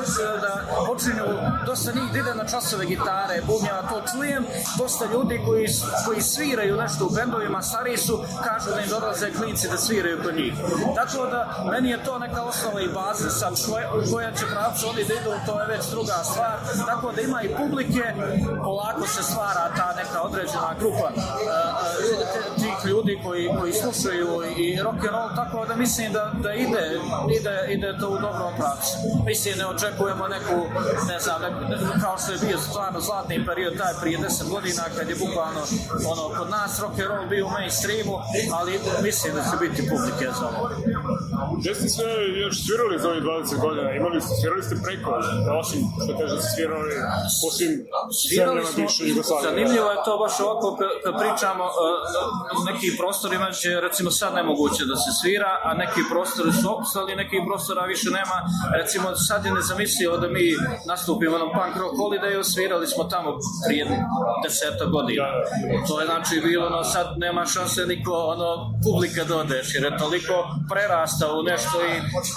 da počinju, dosta njih da ide na časove gitare, bubnjava, to čujem, dosta ljudi koji, koji sviraju nešto u bendovima, stariji su, kažu da im dolaze klinici da sviraju kod njih. Tako da, meni je to neka osnova i baza koje, u koja će pravcu oni da idu, to je već druga stvar, tako da ima i publike, polako se stvara ta neka određena grupa. Uh, tih ljudi koji, koji slušaju i rock and roll, tako da mislim da, da ide, ide, ide to u dobrom pravcu. Mislim, ne očekujemo neku, ne znam, ne, kao što je bio stvarno zlatni period, taj prije 10 godina, kad je bukvalno ono, kod nas rock and roll bio u mainstreamu, ali mislim da će biti publike za ovo. Gde ste sve još svirali za ovih 20 godina? Imali ste, svirali ste preko, osim što kaže da ste svirali po svim Svirali zemljama smo, bivše Jugoslavije. zanimljivo je to baš ovako kad, pričamo uh, u nekim prostorima će recimo sad nemoguće da se svira, a neki prostori su opstali, neki prostora više nema. Recimo sad je nezamislivo da mi nastupimo na punk rock holidayu, svirali smo tamo prije deseta godina. To je znači bilo ono sad nema šanse niko ono publika da odeš jer je toliko prerasta u nešto i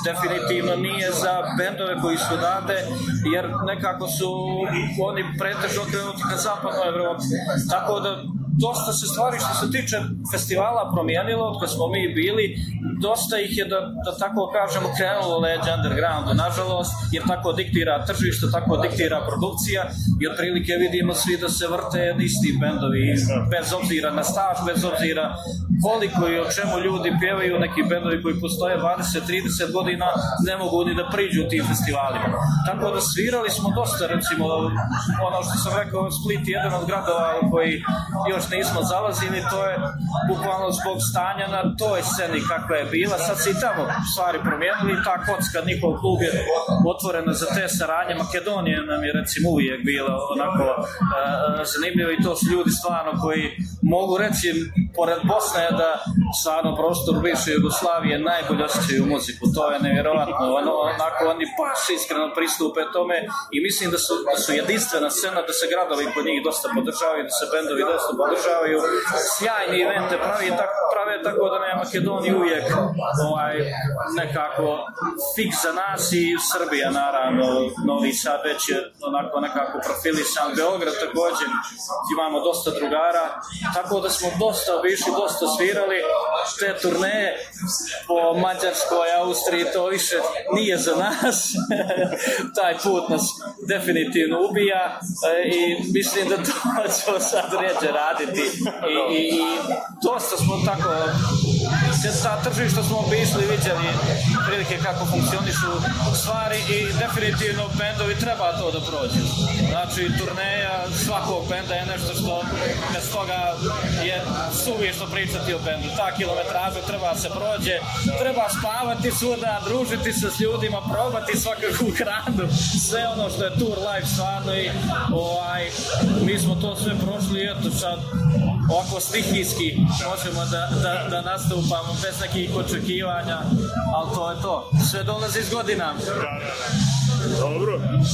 definitivno nije za bendove koji su odavde jer nekako su oni pretežno okrenuti ka zapadnoj Evropi. Tako da dosta se stvari što se tiče festivala promijenilo od kad smo mi bili, dosta ih je da, da tako kažemo krenulo leđa undergroundu, nažalost, jer tako diktira tržište, tako diktira produkcija i otprilike vidimo svi da se vrte isti bendovi, bez obzira na staž, bez obzira koliko i o čemu ljudi pjevaju, neki bendovi koji postoje 20-30 godina ne mogu ni da priđu tim festivalima. Tako da svirali smo dosta, recimo, ono što sam rekao, Split je jedan od gradova koji još nismo zalazili, to je bukvalno zbog stanja na toj sceni kakva je bila, sad se i tamo stvari promijenili, ta kocka, njihov klub je otvorena za te saradnje, Makedonija nam je recimo uvijek bila onako uh, zanimljiva i to su ljudi stvarno koji mogu reći, pored Bosne da stvarno prostor bivše Jugoslavije najbolje osjećaju muziku, to je nevjerovatno, ono, onako oni baš iskreno pristupe tome i mislim da su, da su jedinstvena scena, da se gradovi kod njih dosta podržavaju, da se bendovi dosta podržavaju, sjajni evente pravi, tako, prave tako da je Makedonija uvijek ovaj, nekako fiks za nas i Srbija naravno, Novi Sad već je onako nekako profilisan, Beograd takođe, imamo dosta drugara, tako da smo dosta obišli, dosta svirali, te turneje po Mađarskoj, Austriji, to više nije za nas, taj put nas definitivno ubija e, i mislim da to ćemo sad ređe raditi i, i, i dosta smo tako ta tržišta smo obišli, vidjeli prilike kako funkcionišu stvari i definitivno bendovi treba to da prođu. Znači, turneja svakog benda je nešto što bez toga je suvišno pričati o bendu. Ta kilometraža treba se prođe, treba spavati svuda, družiti se s ljudima, probati svakakvu hranu, sve ono što je tour life stvarno i ovaj, mi smo to sve prošli i eto sad ovako stihijski možemo da, da, da nastupamo bez nekih očekivanja, ali to je to. Sve dolazi s godinama. Da, da, da. Dobro,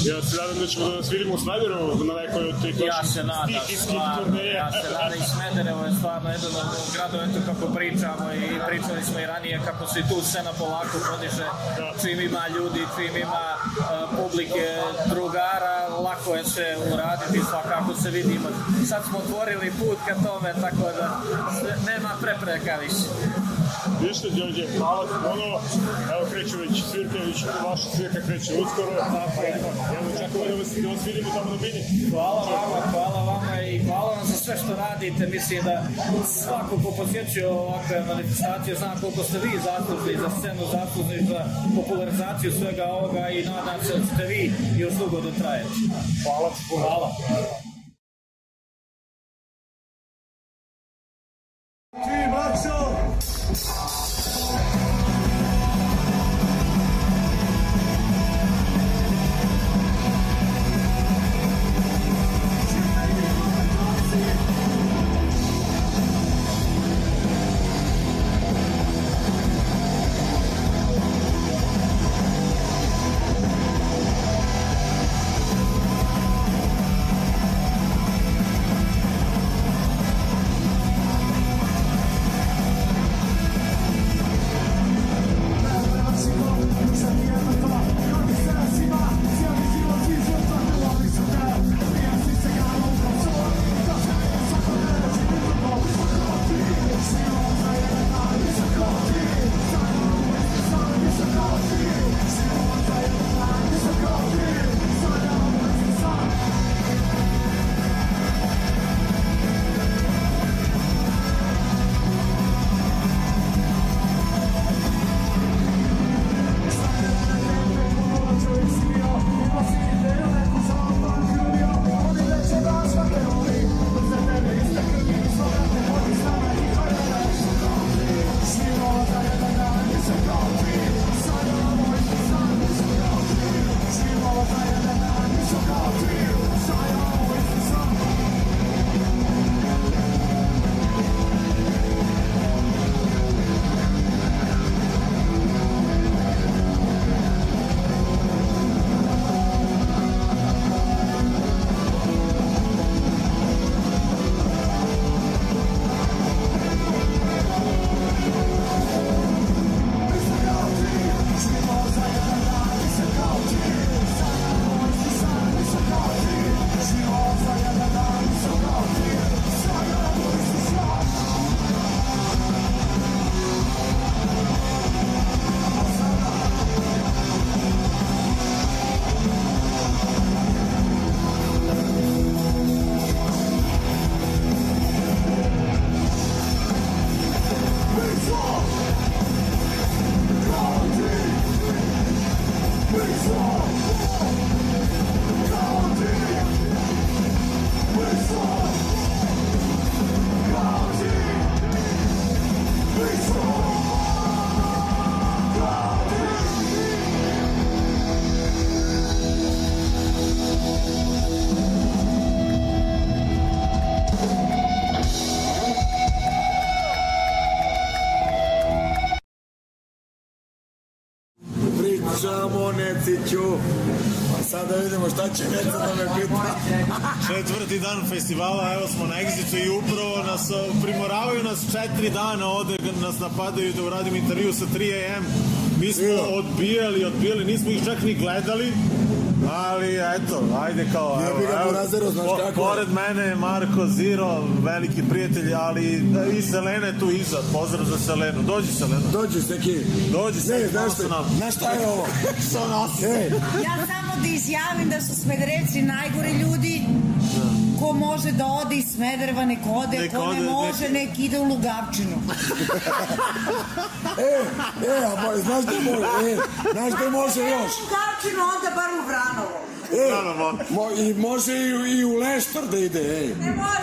ja se nadam da ćemo da nas vidimo u Smederevu na nekoj od tih Ja se nadam, stvarno, ja se nadam i Smederevo je stvarno jedan od gradova, eto kako pričamo i pričali smo i ranije kako se tu scena polako podiže, čim ima ljudi, čim ima uh, publike, drugara, lako je sve uraditi, svakako se vidimo. Sad smo otvorili put ka tome, tako da nema prepreka više. Ništa, Đorđe, hvala ti ono, evo kreće već svirka, već vaša svirka kreće uskoro, tako je, evo čekamo da vas, da vas vidimo tamo na bini. Hvala vama, hvala vama i hvala vam za sve što radite. Mislim da svako ko posjećuje ovakve manifestacije zna koliko ste vi zaslužni za scenu, zaslužni za popularizaciju svega ovoga i nadam se da ćete vi još dugo da trajete. Hvala. Hvala. Da vidimo šta će Neca da me pita. Četvrti dan festivala, evo smo na Exitu i upravo nas primoravaju nas četiri dana ovde, nas napadaju da uradimo intervju sa 3 AM. Mi smo odbijali, odbijali, nismo ih čak ni gledali, ali eto, ajde kao, Ja evo, evo, Burazero, znaš po- kako. Pored mene je Marko Ziro, veliki prijatelj, ali i Selena je tu iza, pozdrav za Selenu, dođi Selena. Dođi, Seki. Dođi, Ne, Seki, znaš šta, su nam. znaš šta je ovo? Što nosi? Ej, Ja samo da izjavim da su Smederevci najgori ljudi ko može da ode iz Smedereva, nek ode, Nek ko ode, ne nek- može, nek ide u Lugavčinu. E, e, a bo, znaš da može, e, znaš da može još. Lugavčinu, onda bar u Vranovo. E, mo, i može i, i u Leštor da ide, ej.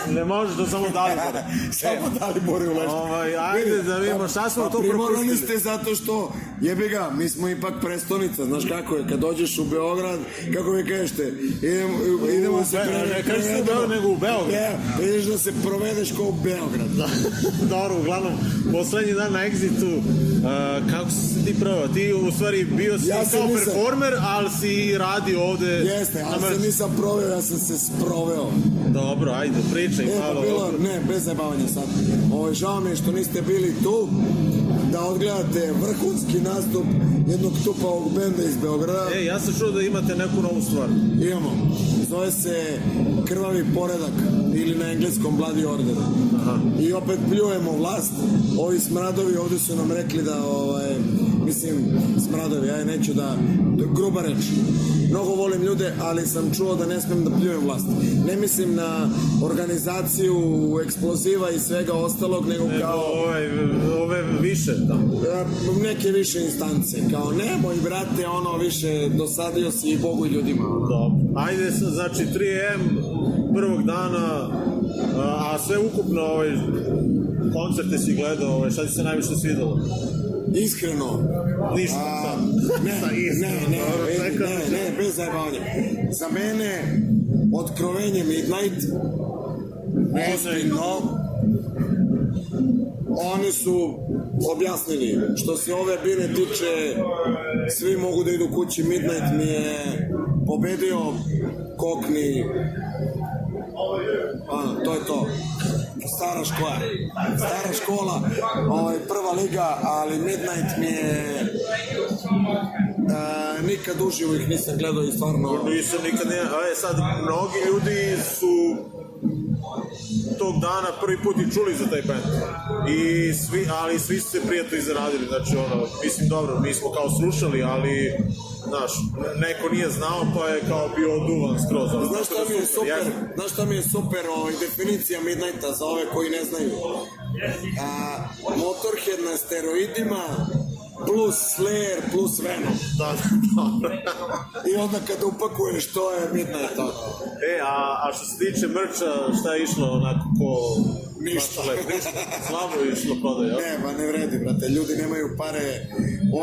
Ne može da samo Dalibor. Samo Dalibor i u Leštor. Ovaj, ajde da vidimo šta smo Pa primorani propustili. ste zato što, jebi ga, mi smo ipak prestonica, znaš kako je, kad dođeš u Beograd, kako vi kažete, idemo, idemo se ne kažeš u prevedemo- Beograd, nego u Beograd. Ja, ideš da se provedeš kao u Beograd. Dobro, uglavnom, poslednji dan na Exitu, uh, kako si se ti provao? Ti u stvari bio si Ja se kao nisam- performer, ali si radio ovde Jeste, ali se mrcu. nisam proveo, ja sam se sproveo. Dobro, ajde, pričaj E, malo. pa bilo, ne, bez zajebavanja sad. Ovo, žao mi je što niste bili tu, da odgledate vrhunski nastup jednog tupavog benda iz Beograda. E, ja sam čuo da imate neku novu stvar. Imamo. Zove se Krvavi poredak ili na engleskom Bloody Order. Aha. I opet pljujemo vlast. Ovi smradovi ovde su nam rekli da, ovaj, mislim, smradovi, ja neću da, je gruba reč. Mnogo volim ljude, ali sam čuo da ne smem da pljujem vlast. Ne mislim na organizaciju eksploziva i svega ostalog, nego Nego kao... ove, ove više, da. E, neke više instance, kao nemoj brate, ono više dosadio si i Bogu i ljudima. Dobro. Ajde, sa- znači 3M prvog dana, a, sve ukupno ovaj, koncerte si gledao, ovaj, šta ti se najviše svidelo? Iskreno. Ništa, A, sad. ne, Sa ne, iskreno, ne, ne, ne, ne, bez zajebavanja. Za mene, otkrovenje Midnight, ozbiljno, oni su objasnili, što se ove bine tiče, svi mogu da idu kući, Midnight mi je pobedio Kokni, Ano, to je to. Stara škola. Stara škola, ovaj, prva liga, ali Midnight mi je... E, nikad uživo ih nisam gledao i stvarno... Nisam nikad. A je sad, mnogi ljudi su tog dana prvi put i čuli za taj band. I svi, ali svi su se prijatno izradili, znači ono, mislim dobro, mi smo kao slušali, ali znaš, neko nije znao pa je kao bio oduvan skroz. ono, Znaš tako šta da mi je super, jeste. Znaš šta mi je super ovaj, definicija Midnighta za ove koji ne znaju? A, Motorhead na steroidima plus Slayer plus Venom. Da, dobro. I onda kad upakuješ to je Midnight. ono. E, a, a što se tiče mrča, šta je išlo onako ko... Ništa. Ništa. Slabo je išlo prodaja. jel? Ne, pa ne vredi, brate. Ljudi nemaju pare,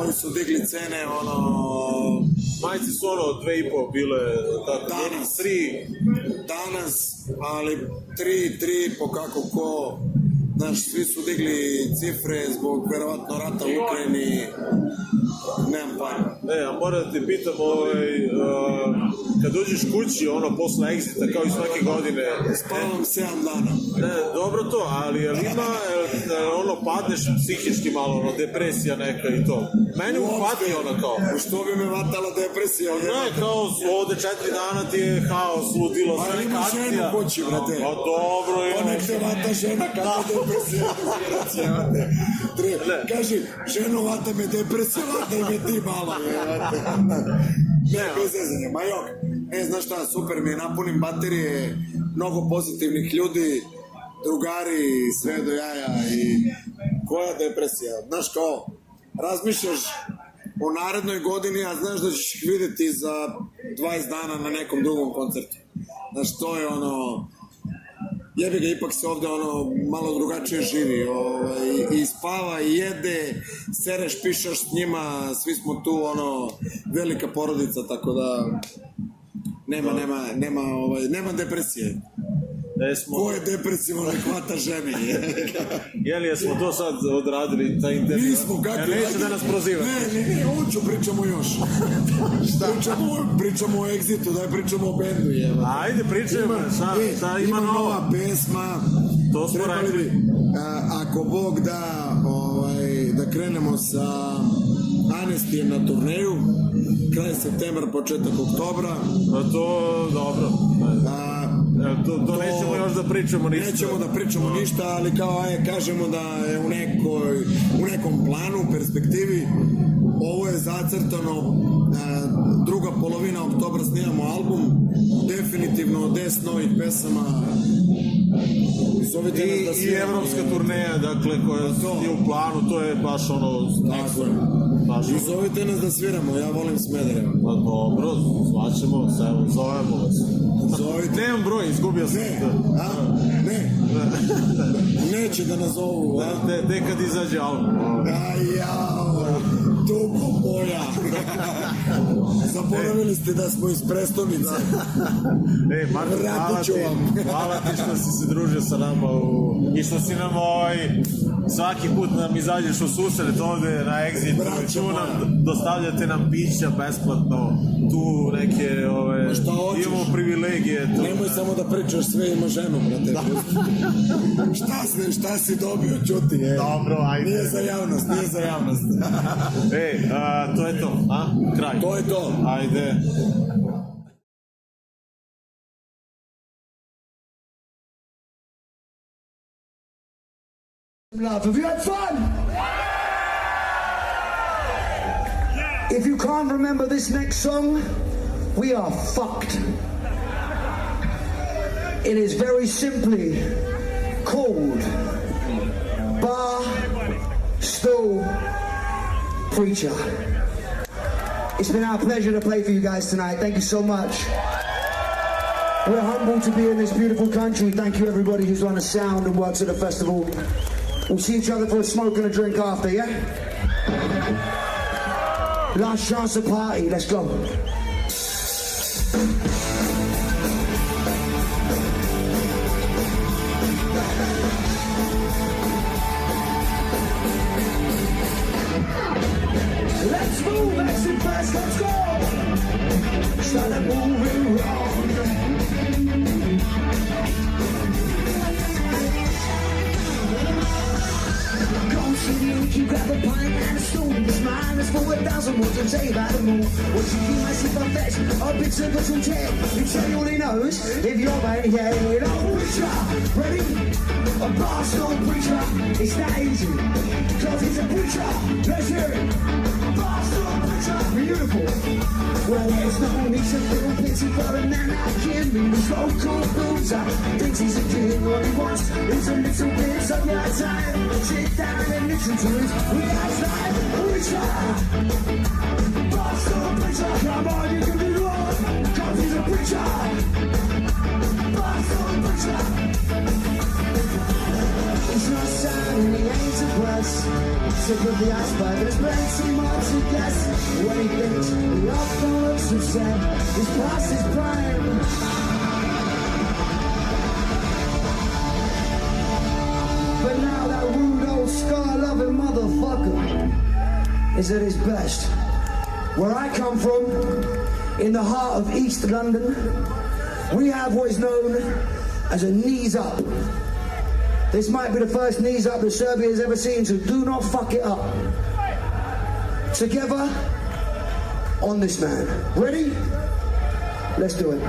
oni su digli cene, ono... Majice su ono dve i po bile, tako, Danas. tri, Danas, ali tri, tri po kako ko... Наш, сви су дигли цифре због веројатно рата у Украјни Nemam pojma. E, a moram da te pitam, ovaj, uh, kad dođeš kući, ono, posle exita, kao i svake godine, Spavam 7 dana. ne, dobro to, ali jel ima, jel, ono, padneš psihički malo, ono, depresija neka i to. Mene uhvati ono kao. Što bi me vatala depresija? Ne, kao ovde četiri dana ti je haos, ludilo, Pa sve neka ima ženu akcija. kući, brate. Pa dobro, Pa ima. nek te vata žena kako depresija, depresija. Tre, kaži, ženo vata me depresija, vata me ti malo. Ne, bez zezanja, ma jok. E, znaš šta, super mi je, napunim baterije, mnogo pozitivnih ljudi, drugari, sve do jaja i koja depresija, znaš kao, razmišljaš o narednoj godini, a znaš da ćeš ih videti za 20 dana na nekom drugom koncertu. Znaš, to je ono, jebi ga, ipak se ovde ono malo drugačije živi, ovaj, i spava, i jede, sereš, pišaš s njima, svi smo tu, ono, velika porodica, tako da nema, nema, nema, ovaj, nema depresije. E, smo, Ko je depresivan nek hvata žene? Jeli, jesmo to sad odradili, taj intervju? Nismo, kako? Ja, neće da nas prozivate. Ne, ne, ne, hoću, pričamo još. Šta? Pričamo, pričamo o Exitu, daj pričamo o bendu, jeba. Ajde, pričajmo, šta, e, šta ima, ima novo? nova pesma. To smo Trebali rekli. bi, a, ako Bog da, ovaj, da krenemo sa Anestijem na turneju, kraj septembra, početak oktobra. Pa to, dobro. A, E, to, to, nećemo još da pričamo ništa. Nećemo da pričamo ništa, ali kao aj, kažemo da je u, nekoj, u nekom planu, perspektivi, ovo je zacrtano druga polovina oktobra snimamo album, definitivno 10 novih pesama. Zovite nas da I, i evropska turneja, dakle, koja je u planu, to je baš ono... Tako je. Baš I zovite nas da sviramo, ja volim Smederevo. Pa dobro, zvaćemo se, evo, zovemo vas. Zovite. Nemam broj, izgubio sam. Ne, a? Ne. Neće da nas zovu, a? De, de kad izađe album. Aj, jao, dugo moja. Zaboravili ste da smo iz prestonice. E, Marko, hvala ti, hvala ti što si se družio sa nama u, i što si nam ovaj, svaki put nam izađeš u susret ovde na Exit, tu nam dostavljate nam pića besplatno, tu neke, ove, Ma šta hoćeš? imamo privilegije. To, Nemoj samo da pričaš sve, ima ženu, brate. šta, si, šta si dobio, čuti, e. Dobro, ajde. Nije za javnost, nije za javnost. E, a, to je to, a? Kraj. To je to. Ajde. Love, have you had fun? If you can't remember this next song, we are fucked. It is very simply called Bar Stool Preacher. It's been our pleasure to play for you guys tonight. Thank you so much. We're humbled to be in this beautiful country. Thank you, everybody who's on the sound and works at the festival. We'll see each other for a smoke and a drink after, yeah? Last chance to party. Let's go. Let's go. Start moving wrong. You grab a pint and a. This is for a thousand words and about the moon. What you. You tell all he knows. If you're preacher. Ready? A Barstool preacher. It's not easy. Cause he's a preacher. Let's hear it. Beautiful. Well, there's no need to feel pity for a man like him. He's local boozer. Thinks he's a king. All he wants is a little bit of your time. Sit down and listen to his real time. Preacher. Barstool preacher. Come on, you can be wrong. Cause he's a preacher. Barstool preacher. It's not sad and he ain't depressed. Tip of the iceberg, there's plenty more to guess. What he thinks, love follows have said, his past is prime. But now that rude old scar-loving motherfucker is at his best. Where I come from, in the heart of East London, we have what is known as a knees up. This might be the first knees up that Serbia has ever seen, so do not fuck it up. Together on this man. Ready? Let's do it.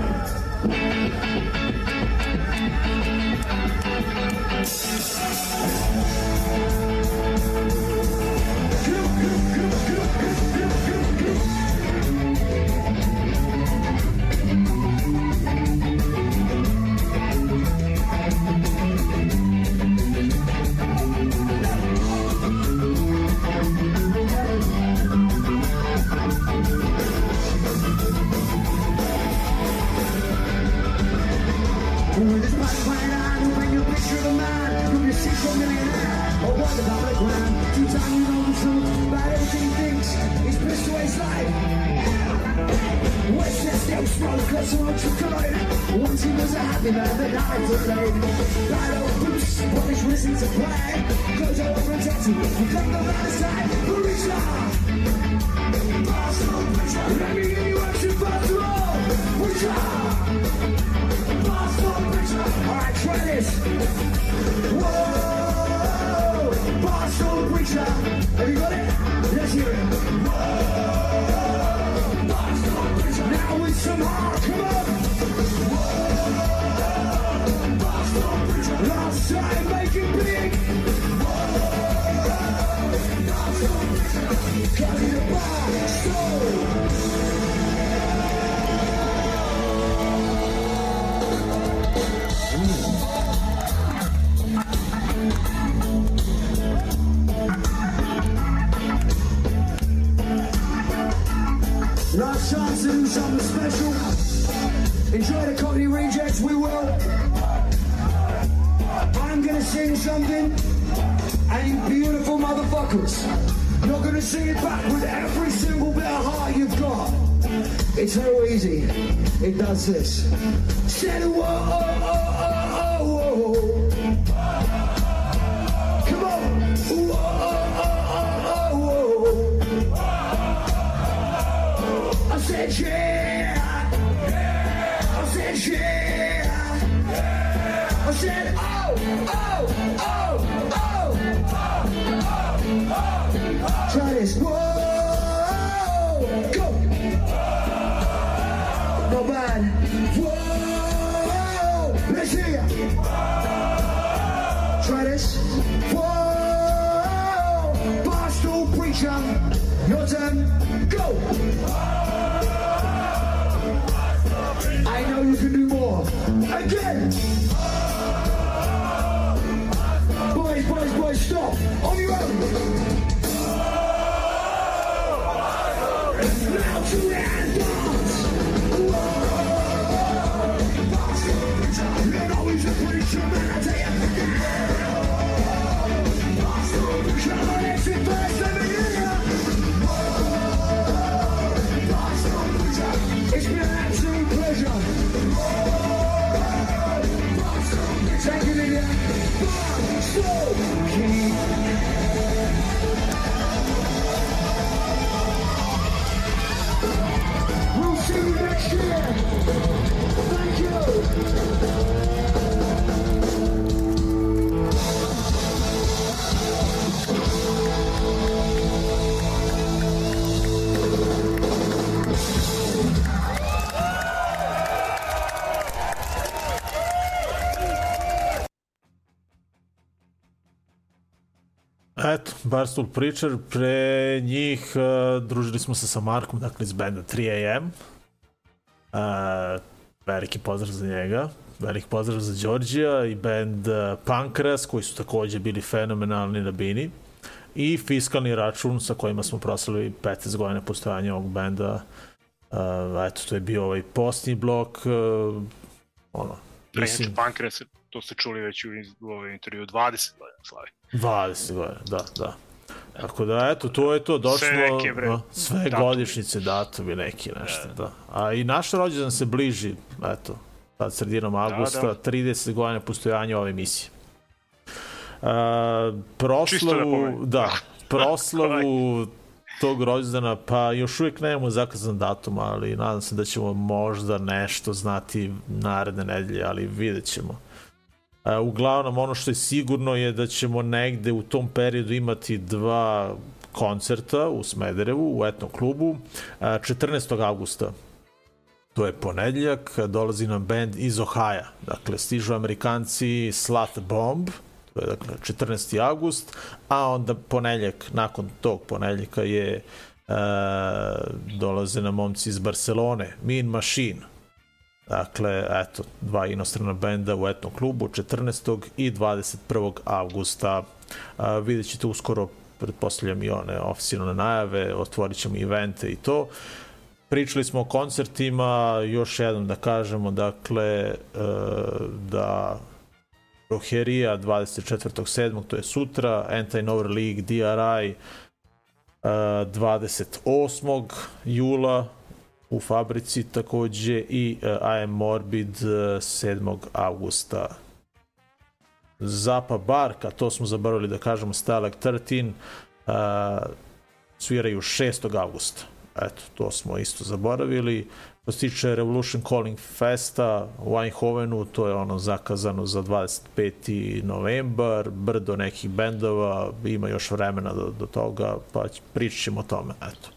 another night I don't push, but it's risen to play Close your eyes and tattoo, you come the other side, reach out something special. Enjoy the Cockney Rejects, we will. I'm gonna sing something, and you beautiful motherfuckers, you're gonna sing it back with every single bit of heart you've got. It's so easy. It does this. Say the word. Try this. Whoa. Go. Bad. Whoa. Let's hear. Try this. Whoa. Barstool preacher. Your turn. Go. I know you can do more. Again. Boys, boys, boys, stop. On your own. Now to the dance. You know he's a preacher, man, I tell you. Come on, exit first, Barstool Preacher, pre njih uh, družili smo se sa Markom, dakle iz benda 3AM. Uh, veliki pozdrav za njega, veliki pozdrav za Đorđija i band uh, Pankras, koji su takođe bili fenomenalni na bini. I fiskalni račun sa kojima smo proslavili 15 godina postojanja ovog benda. Uh, eto, to je bio ovaj postni blok, uh, ono, Mislim... Pankres, to ste čuli već u, u ovoj intervju, 20 godina slavi. 20 godina, da, da. Tako da, eto, to je to, došlo, sve, neke, bre, sve datumi. godišnjice, datumi neki, nešto, da. A i naš rođendan se bliži, eto, sad sredinom avgusta, da, da. 30 godina postojanja ove emisije. Uh, proslavu, da, proslavu tog rođendana, pa još uvijek nemamo zakazan datum, ali nadam se da ćemo možda nešto znati naredne nedelje, ali vidjet ćemo. Uh, uglavnom, ono što je sigurno je da ćemo negde u tom periodu imati dva koncerta u Smederevu, u etnom klubu, uh, 14. augusta to je ponedljak, dolazi nam band iz Ohaja, dakle stižu Amerikanci Slut Bomb, to je dakle 14. august, a onda ponedljak, nakon tog ponedljaka je uh, dolaze nam momci iz Barcelone, Mean Machine, Dakle, eto, dva inostrana benda u etnom klubu 14. i 21. avgusta. A, vidjet ćete uskoro, pretpostavljam i one oficijalne najave, otvorit ćemo evente i to. Pričali smo o koncertima, još jednom da kažemo, dakle, e, da Roherija 24.7. to je sutra, Anti-Nover League, DRI e, 28. jula, u fabrici takođe i I am Morbid uh, 7. augusta. Zapa Barka, to smo zaboravili da kažemo, Stalag 13, uh, sviraju 6. augusta. Eto, to smo isto zaboravili. Što se tiče Revolution Calling Festa u Eindhovenu, to je ono zakazano za 25. novembar, brdo nekih bendova, ima još vremena do, do toga, pa pričat ćemo o tome, eto.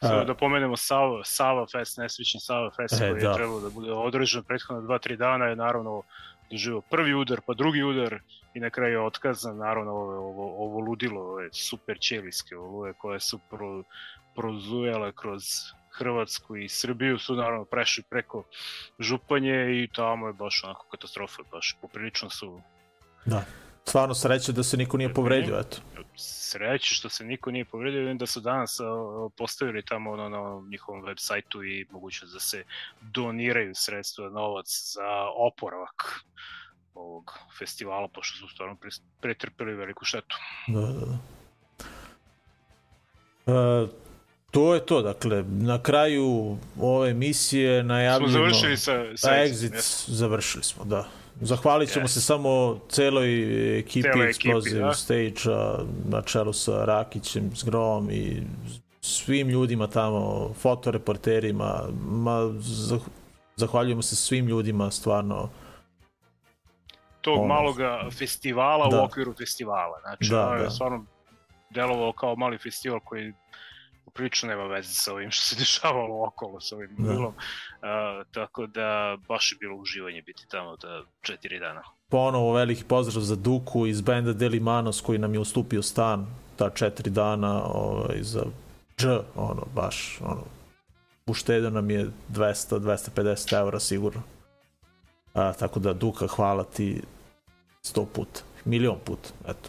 Samo da pomenemo Sava, Sava Fest, nesvićen Sava Fest E, koji da. je trebao da bude održan prethodno 2-3 dana je naravno doživio prvi udar, pa drugi udar i na kraju je otkazan, naravno ovo, ovo, ovo ludilo, ove super ćelijske oluje koje su pro, prozujale kroz Hrvatsku i Srbiju su naravno prešli preko Županje i tamo je baš onako katastrofa, baš poprilično su Da. Stvarno sreće da se niko nije povredio, eto. Sreće što se niko nije povredio, vidim da su danas postavili tamo ono, na njihovom web sajtu i mogućnost da se doniraju sredstva, novac za oporavak ovog festivala, pošto su stvarno pre- pretrpeli veliku štetu. Da, da, da. E, to je to, dakle, na kraju ove emisije najavljeno... Smo završili sa, sa Exit, jesmo. završili smo, da. Zahvalit ćemo Yes. se samo celoj ekipi ekipi, Explosive da. Stage-a na čelu sa Rakićem, s Grom i svim ljudima tamo, fotoreporterima, ma, zah- zahvaljujemo se svim ljudima, stvarno. Tog Ono. maloga festivala Da. u okviru festivala. Znači, Da, ono je da. stvarno delovao kao mali festival koji poprilično nema veze sa ovim što se dešavalo okolo sa ovim Da. milom. Uh, tako da baš je bilo uživanje biti tamo da četiri dana. Ponovo veliki pozdrav za Duku iz benda Deli Manos koji nam je ustupio stan ta četiri dana ovaj, za dž, ono, baš, ono, uštedio nam je 200-250 eura sigurno. A, tako da Duka, hvala ti sto puta, milion puta, eto.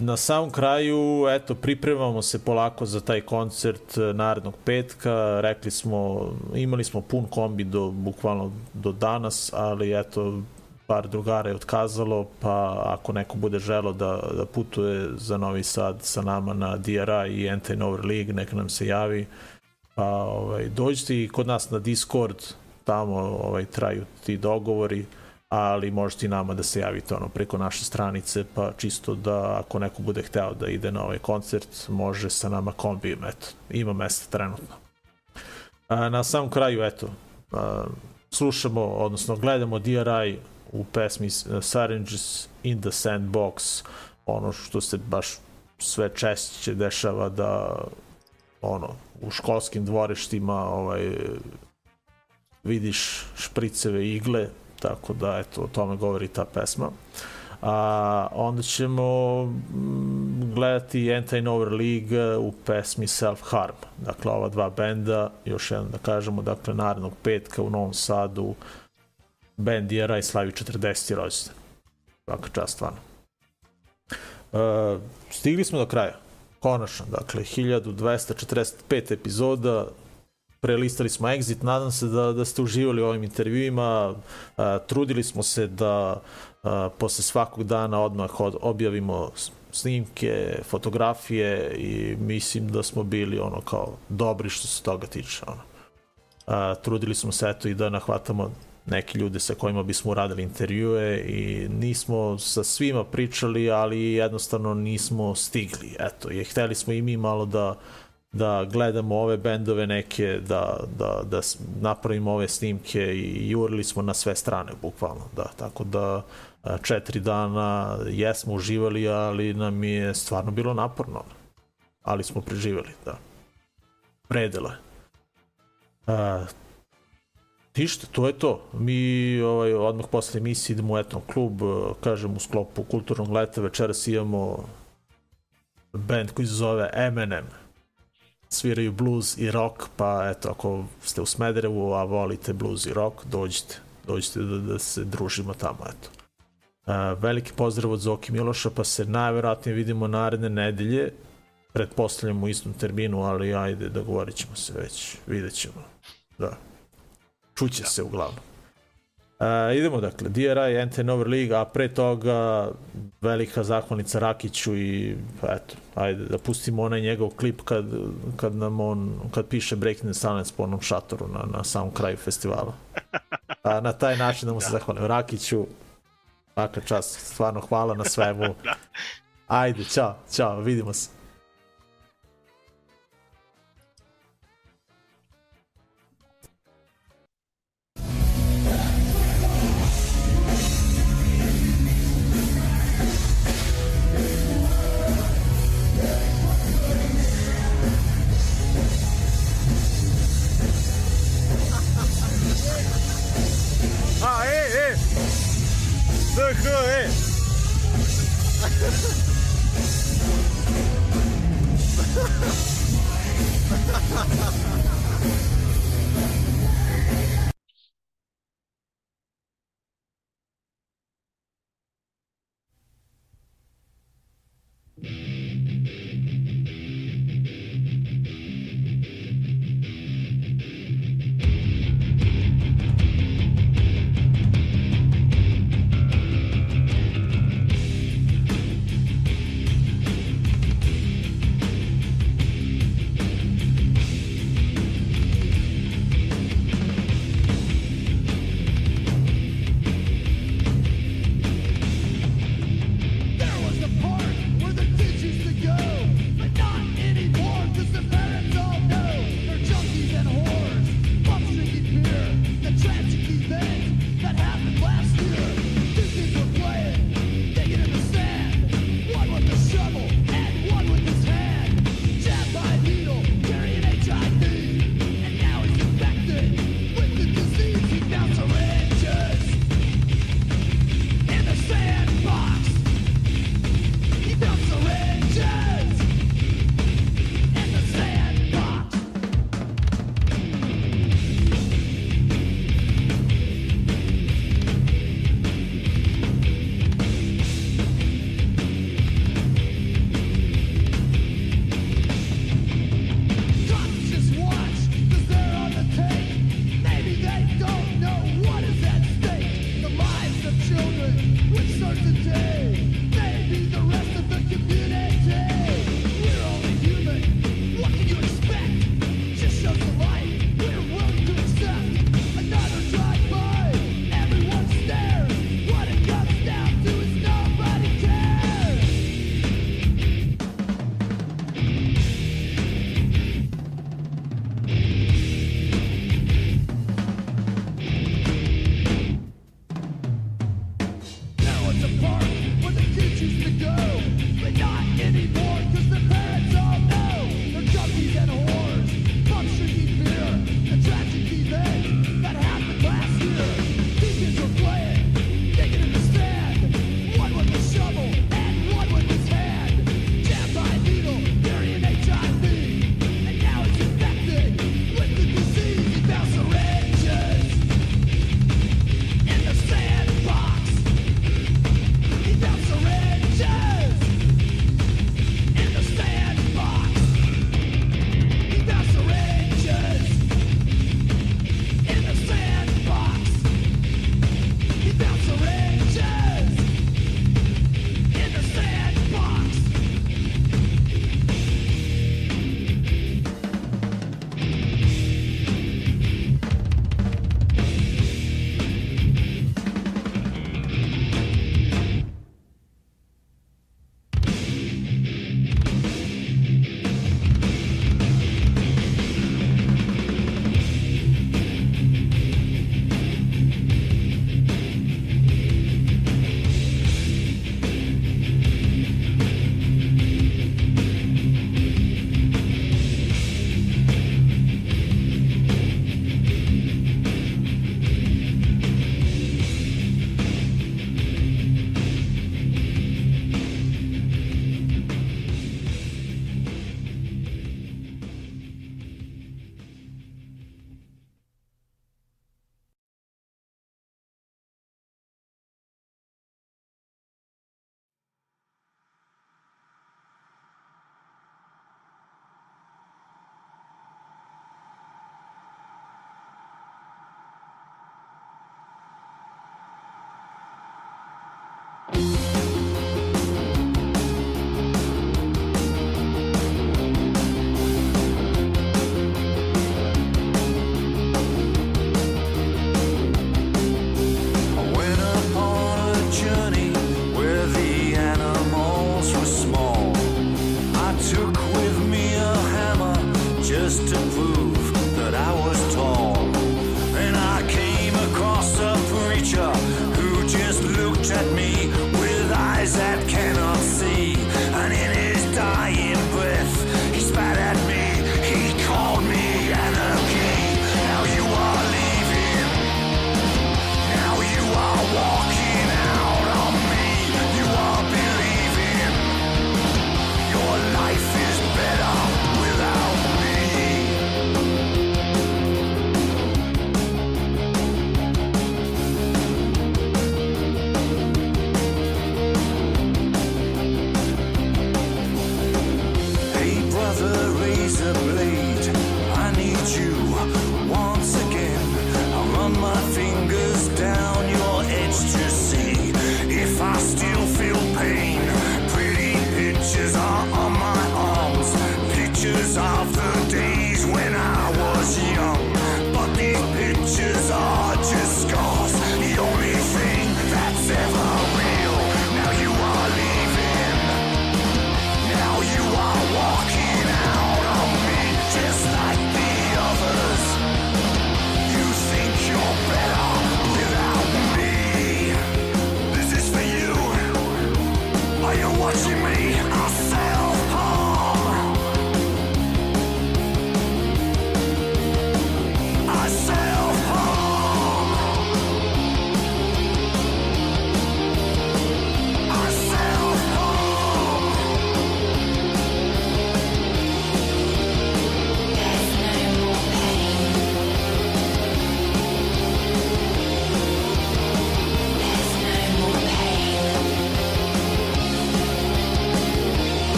Na samom kraju, eto, pripremamo se polako za taj koncert e, narednog petka. Rekli smo, imali smo pun kombi do, bukvalno do danas, ali eto, par drugara je otkazalo, pa ako neko bude želo da, da putuje za Novi Sad sa nama na DRI i Anti-Nover League, neka nam se javi. Pa, ovaj, dođite i kod nas na Discord, tamo ovaj, traju ti dogovori, ali možete i nama da se javite ono preko naše stranice, pa čisto da ako neko bude hteo da ide na ovaj koncert, može sa nama kombijem, eto, ima mesta trenutno. A, na samom kraju, eto, a, slušamo, odnosno gledamo DRI u pesmi uh, Syringes in the Sandbox, ono što se baš sve češće dešava da ono, u školskim dvorištima ovaj, vidiš špriceve igle, tako da eto, o tome govori ta pesma. A onda ćemo mm, gledati Anti-Nover League u pesmi Self Harm. Dakle, ova dva benda, još jednom da kažemo, dakle, narednog petka u Novom Sadu band DRI slavi 40. rođendan. Svaka čast, stvarno. Uh, stigli smo do kraja. Konačno, dakle, 1245 epizoda, prelistali smo Exit, nadam se da, da ste uživali u ovim intervjuima, a, trudili smo se da a, posle svakog dana odmah od, objavimo snimke, fotografije i mislim da smo bili ono kao dobri što se toga tiče. Ono. A, trudili smo se eto i da nahvatamo neke ljude sa kojima bismo uradili intervjue i nismo sa svima pričali, ali jednostavno nismo stigli. Eto, je hteli smo i mi malo da da gledamo ove bendove neke, da, da, da napravimo ove snimke i jurili smo na sve strane, bukvalno, da, tako da a, četiri dana jesmo uživali, ali nam je stvarno bilo naporno, ali smo preživeli, da. Predelo je. A, Ništa, to je to. Mi ovaj, odmah posle emisije idemo u etno klub, eh, kažem u sklopu kulturnog leta, večeras imamo band koji se zove M&M. Sviraju blues i rock, pa eto, ako ste u Smederevu, a volite blues i rock, dođite. Dođite da, da se družimo tamo, eto. A, veliki pozdrav od Zoki Miloša, pa se najverovatnije vidimo naredne nedelje. Pretpostavljamo u istom terminu, ali ajde, dogovorit ćemo se već, vidjet ćemo. Da. Čuće se uglavnom. Uh, idemo dakle, DRI, Anti-Nover League, a pre toga velika zahvalnica Rakiću i eto, ajde da pustimo onaj njegov klip kad, kad nam on, kad piše Breaking the Silence po onom šatoru na, na samom kraju festivala. A, na taj način da mu se zahvalim Rakiću, svaka čast, stvarno hvala na svemu. Ajde, čao, čao, vidimo se. creux, hé